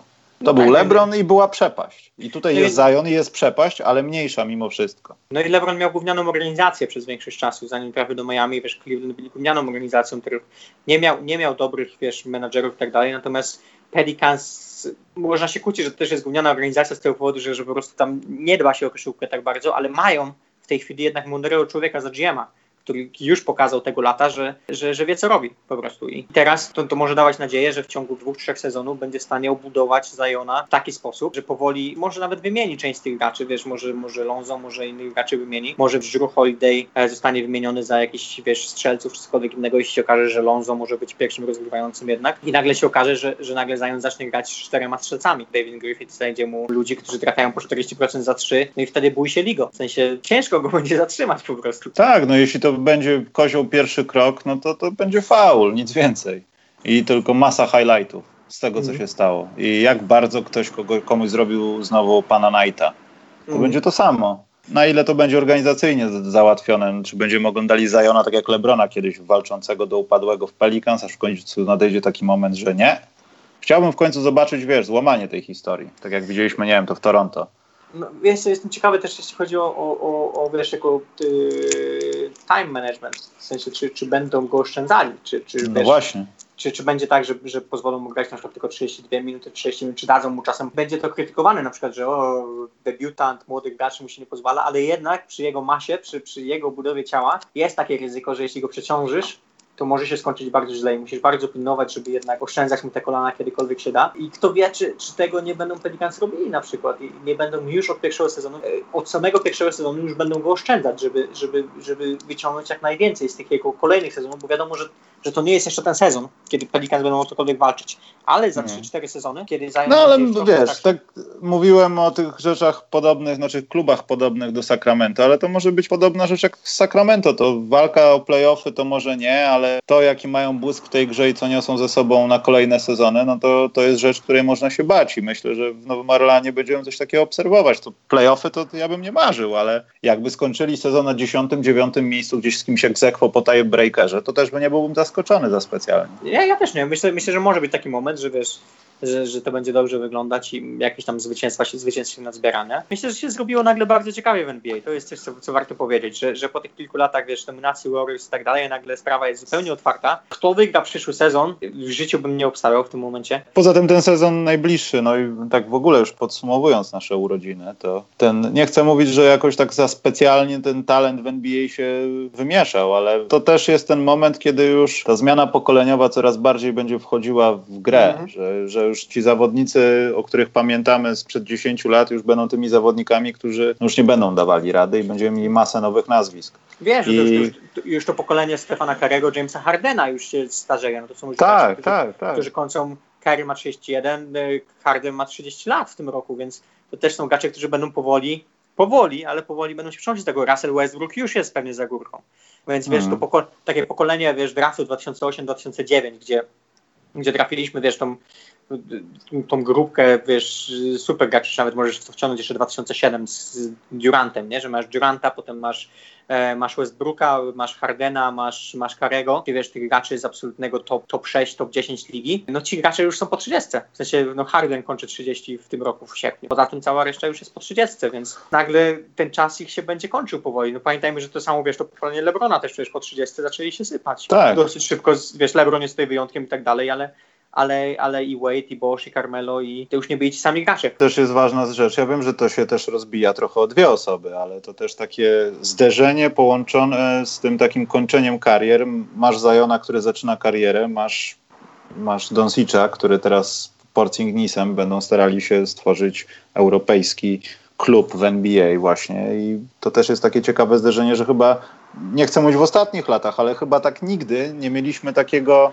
To był LeBron i była przepaść. I tutaj no jest i... Zion i jest przepaść, ale mniejsza mimo wszystko.
No i LeBron miał gównianą organizację przez większość czasu, zanim trafił do Miami, wiesz, Cleveland byli gównianą organizacją, których nie miał, nie miał dobrych, wiesz, menadżerów i tak dalej, natomiast Pelicans można się kłócić, że to też jest gówniana organizacja z tego powodu, że, że po prostu tam nie dba się o koszykówkę tak bardzo, ale mają w tej chwili jednak mądrego człowieka za GM-a, który już pokazał tego lata, że, że, że wie co robi po prostu. I teraz to, to może dawać nadzieję, że w ciągu dwóch, trzech sezonów będzie w stanie obudować Zajona w taki sposób, że powoli może nawet wymieni część z tych graczy, wiesz, może, może Lonzo, może innych graczy wymieni, może Drew Holiday e, zostanie wymieniony za jakiś, wiesz, strzelców cokolwiek innego, jeśli się okaże, że Lonzo może być pierwszym rozgrywającym jednak i nagle się okaże, że, że nagle Zion zacznie grać z czterema strzelcami. David Griffith znajdzie mu ludzi, którzy trafiają po 40% za trzy, no i wtedy bój się ligo. W sensie ciężko go będzie zatrzymać po prostu.
Tak, no jeśli to będzie kozioł pierwszy krok, no to to będzie faul, nic więcej. I tylko masa highlightów z tego, co mm. się stało. I jak bardzo ktoś kogo, komuś zrobił znowu pana Knighta. To mm. będzie to samo. Na ile to będzie organizacyjnie załatwione? Czy będziemy oglądali Zajona tak jak Lebrona kiedyś walczącego do upadłego w Pelicans, aż w końcu nadejdzie taki moment, że nie? Chciałbym w końcu zobaczyć, wiesz, złamanie tej historii. Tak jak widzieliśmy, nie wiem, to w Toronto.
No, jestem ciekawy też, jeśli chodzi o, o, o wiesz, jako y, time management, w sensie, czy, czy będą go oszczędzali, czy, czy
no wiesz, właśnie.
Czy, czy będzie tak, że, że pozwolą mu grać na przykład tylko 32 minuty, 30 minut, czy dadzą mu czasem, będzie to krytykowane na przykład, że o, debiutant, młody gracz mu się nie pozwala, ale jednak przy jego masie, przy, przy jego budowie ciała jest takie ryzyko, że jeśli go przeciążysz, to może się skończyć bardzo źle i musisz bardzo pilnować, żeby jednak oszczędzać mu te kolana kiedykolwiek się da. I kto wie, czy, czy tego nie będą Pelicans robili na przykład i nie będą już od pierwszego sezonu, e, od samego pierwszego sezonu już będą go oszczędzać, żeby, żeby, żeby wyciągnąć jak najwięcej z tych jego kolejnych sezonów, bo wiadomo, że, że to nie jest jeszcze ten sezon, kiedy Pelicans będą o cokolwiek walczyć, ale za 3-4 mhm. sezony, kiedy
zajmą No ale wiesz, tak... tak mówiłem o tych rzeczach podobnych, znaczy klubach podobnych do Sacramento, ale to może być podobna rzecz jak w Sacramento, to walka o playoffy to może nie, ale to, jaki mają błysk w tej grze i co niosą ze sobą na kolejne sezony, no to, to jest rzecz, której można się bać i myślę, że w Nowym Orlanie będziemy coś takiego obserwować. To playoffy to ja bym nie marzył, ale jakby skończyli sezon na 10, 9 miejscu gdzieś z kimś egzekwo po breakerze, to też by nie byłbym zaskoczony za specjalnie.
Ja, ja też nie. Myślę, myślę, że może być taki moment, że wiesz, że, że to będzie dobrze wyglądać i jakieś tam zwycięstwa się, zwycięstw się nadzbierane. Myślę, że się zrobiło nagle bardzo ciekawie w NBA. To jest coś, co, co warto powiedzieć, że, że po tych kilku latach, wiesz, dominacji Warriors i tak dalej, nagle sprawa jest zupełnie otwarta. Kto wygra przyszły sezon, w życiu bym nie obstawiał w tym momencie.
Poza tym ten sezon najbliższy, no i tak w ogóle już podsumowując nasze urodziny, to ten, nie chcę mówić, że jakoś tak za specjalnie ten talent w NBA się wymieszał, ale to też jest ten moment, kiedy już ta zmiana pokoleniowa coraz bardziej będzie wchodziła w grę, mhm. że, że już ci zawodnicy, o których pamiętamy sprzed 10 lat, już będą tymi zawodnikami, którzy już nie będą dawali rady i będziemy mieli masę nowych nazwisk.
Wiesz, I... już, już, już, to pokolenie Stefana Karego, Jamesa Hardena już się starzeje. No to są już
tak, gracze, tak, którzy, tak.
którzy kończą Curry ma 31, y, Harden ma 30 lat w tym roku, więc to też są gracze, którzy będą powoli, powoli, ale powoli będą się przenosić z tego. Russell Westbrook już jest pewnie za górką. Więc wiesz, mm. to mhm. poko takie pokolenie, wiesz, draftu 2008-2009, gdzie, gdzie trafiliśmy, wiesz, tą tą grupkę, wiesz, super graczy, nawet możesz w to wciągnąć jeszcze 2007 z Durantem, nie? że masz Duranta, potem masz E, masz Westbrooka, masz Hardena, masz, masz Karego, i wiesz, tych graczy z absolutnego top, top 6, top 10 ligi, no ci gracze już są po 30. W sensie, no Harden kończy 30 w tym roku w sierpniu. Poza tym cała reszta już jest po 30, więc nagle ten czas ich się będzie kończył powoli. No pamiętajmy, że to samo, wiesz, to pokolenie Lebrona też przecież po 30 zaczęli się sypać.
Tak.
Dosyć szybko, wiesz, Lebron jest tutaj wyjątkiem i tak dalej, ale ale, ale i Wade, i Bosch, i Carmelo, i to już nie byli ci sami gracze.
Też jest ważna rzecz. Ja wiem, że to się też rozbija trochę o dwie osoby, ale to też takie zderzenie połączone z tym takim kończeniem karier. Masz Zajona, który zaczyna karierę, masz, masz Donsicza, który teraz Porcingnisem będą starali się stworzyć europejski klub w NBA właśnie i to też jest takie ciekawe zderzenie, że chyba, nie chcę mówić w ostatnich latach, ale chyba tak nigdy nie mieliśmy takiego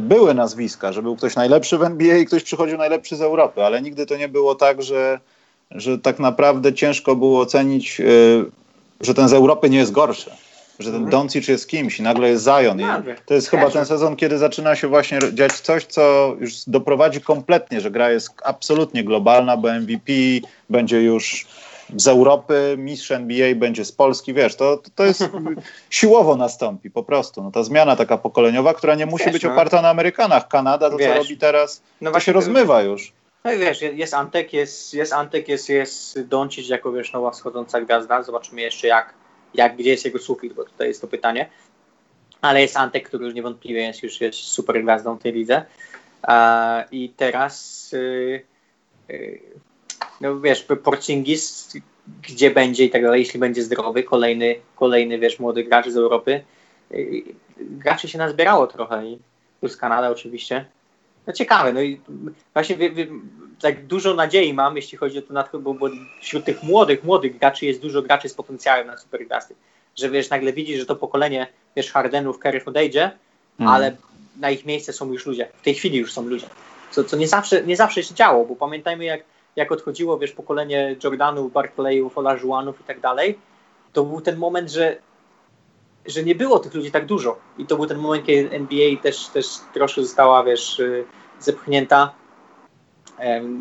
były nazwiska, że był ktoś najlepszy w NBA i ktoś przychodził najlepszy z Europy, ale nigdy to nie było tak, że, że tak naprawdę ciężko było ocenić, e, że ten z Europy nie jest gorszy. Że ten mhm. Doncic jest kimś i nagle jest Zion. I to jest chyba ten sezon, kiedy zaczyna się właśnie dziać coś, co już doprowadzi kompletnie, że gra jest absolutnie globalna, bo MVP będzie już z Europy, mistrz NBA będzie z Polski, wiesz, to, to jest siłowo nastąpi po prostu. No, ta zmiana taka pokoleniowa, która nie musi wiesz, być no. oparta na Amerykanach. Kanada to wiesz. co robi teraz, no to się rozmywa już.
No i wiesz, jest Antek, jest, jest Antek, jest, jest Doncic jako wiesz, nowa wschodząca gwiazda. Zobaczymy jeszcze jak, jak gdzie jest jego sufit, bo tutaj jest to pytanie. Ale jest Antek, który już niewątpliwie jest już jest super gwiazdą tej lidze. I teraz yy, yy, no wiesz, Porcingis, gdzie będzie i tak dalej, jeśli będzie zdrowy, kolejny, kolejny wiesz, młody gracz z Europy. Y, graczy się nazbierało trochę i plus Kanada oczywiście. No ciekawe, no i właśnie wie, wie, tak dużo nadziei mam, jeśli chodzi o to, na bo, bo wśród tych młodych, młodych graczy jest dużo graczy z potencjałem na supergwiazdy. Że wiesz, nagle widzisz, że to pokolenie, wiesz, Hardenów, Kerry odejdzie, mm. ale na ich miejsce są już ludzie. W tej chwili już są ludzie. Co, co nie, zawsze, nie zawsze się działo, bo pamiętajmy, jak jak odchodziło, wiesz, pokolenie Jordanów, Barclayów, Olajuwonów i tak dalej, to był ten moment, że, że nie było tych ludzi tak dużo. I to był ten moment, kiedy NBA też, też troszkę została, wiesz, y, zepchnięta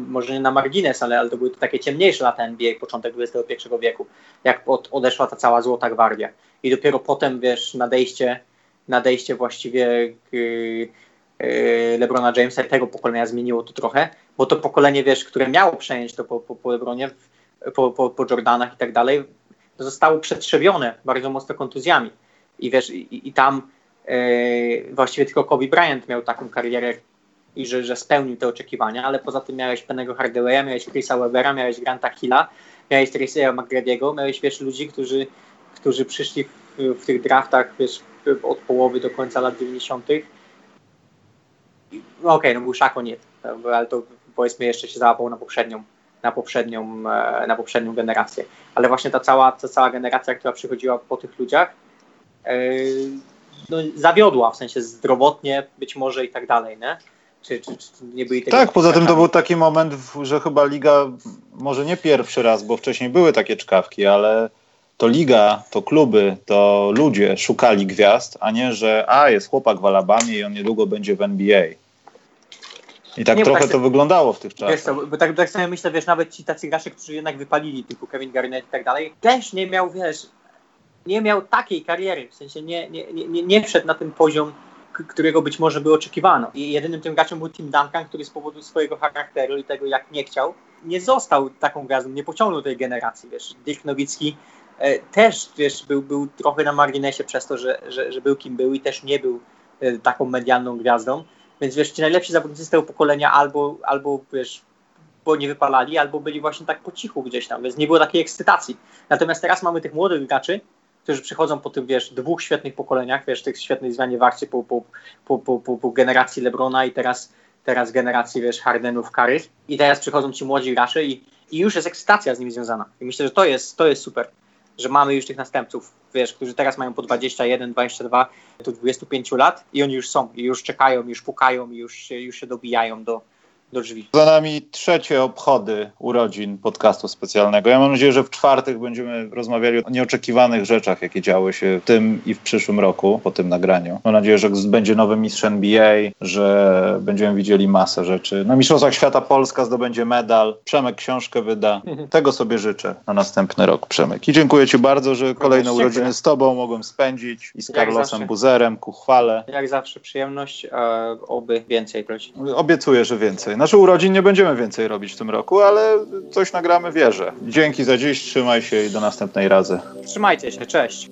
może nie na margines, ale, ale to były takie ciemniejsze lata NBA, początek XXI wieku, jak od, odeszła ta cała Złota Gwardia. I dopiero potem, wiesz, nadejście, nadejście właściwie y, y, LeBrona Jamesa i tego pokolenia zmieniło to trochę, bo to pokolenie, wiesz, które miało przejąć to po, po, po Lebronie, po, po, po Jordanach i tak dalej, zostało przetrzebione bardzo mocno kontuzjami. I wiesz, i, i tam e, właściwie tylko Kobe Bryant miał taką karierę i że, że spełnił te oczekiwania, ale poza tym miałeś Pennego Hardawaya, miałeś Chrisa Webera, miałeś Granta Hilla, miałeś Tracy'a McGrady'ego, miałeś, wiesz, ludzi, którzy, którzy przyszli w, w tych draftach, wiesz, od połowy do końca lat 90. Okej, okay, no był Shaq nie, ale to powiedzmy jeszcze się załapał na poprzednią, na poprzednią, e, na poprzednią generację. Ale właśnie ta cała, ta cała generacja, która przychodziła po tych ludziach, e, no, zawiodła, w sensie zdrowotnie być może i tak dalej, nie? Czy, czy, czy nie byli tego
tak, poza tym to był taki moment, że chyba liga, może nie pierwszy raz, bo wcześniej były takie czkawki, ale to liga, to kluby, to ludzie szukali gwiazd, a nie, że a, jest chłopak w Alabamie i on niedługo będzie w NBA. I tak nie, trochę tak, to wyglądało w tych czasach.
Wiesz co, bo tak, tak sobie myślę, wiesz, nawet ci tacy gracze, którzy jednak wypalili, typu Kevin Garnett i tak dalej, też nie miał, wiesz, nie miał takiej kariery, w sensie nie, nie, nie, nie wszedł na ten poziom, którego być może by oczekiwano. I jedynym tym graczem był Tim Duncan, który z powodu swojego charakteru i tego, jak nie chciał, nie został taką gwiazdą, nie pociągnął tej generacji, wiesz. Dirk Nowicki e, też, wiesz, był, był trochę na marginesie przez to, że, że, że był kim był i też nie był e, taką medialną gwiazdą. Więc wiesz, ci najlepsi zawodnicy z tego pokolenia albo, albo wiesz, bo nie wypalali, albo byli właśnie tak po cichu gdzieś tam, więc nie było takiej ekscytacji. Natomiast teraz mamy tych młodych graczy, którzy przychodzą po tym, wiesz, dwóch świetnych pokoleniach, wiesz, tych świetnej zmianie warcie po, po, po, po, po, po generacji Lebrona i teraz, teraz generacji, wiesz, Hardenów, Karys. I teraz przychodzą ci młodzi gracze i, i już jest ekscytacja z nimi związana. I myślę, że to jest, to jest super że mamy już tych następców, wiesz, którzy teraz mają po 21, 22, do 25 lat i oni już są, i już czekają, już pukają, już, już się dobijają do, do drzwi.
Za nami trzecie obchody urodzin podcastu specjalnego. Ja mam nadzieję, że w czwartek będziemy rozmawiali o nieoczekiwanych rzeczach, jakie działy się w tym i w przyszłym roku po tym nagraniu. Mam nadzieję, że będzie nowy mistrz NBA, że będziemy widzieli masę rzeczy. Na Mistrzostwach Świata Polska zdobędzie medal. Przemek książkę wyda. Tego sobie życzę na następny rok, Przemek. I dziękuję Ci bardzo, że kolejne urodziny z Tobą mogłem spędzić i z Carlosem. Buzerem ku chwale.
Jak zawsze przyjemność, a oby więcej prosi.
Obiecuję, że więcej. Znaczy urodzin nie będziemy więcej robić w tym roku, ale coś nagramy wierzę. Dzięki za dziś, trzymaj się i do następnej razy.
Trzymajcie się, cześć.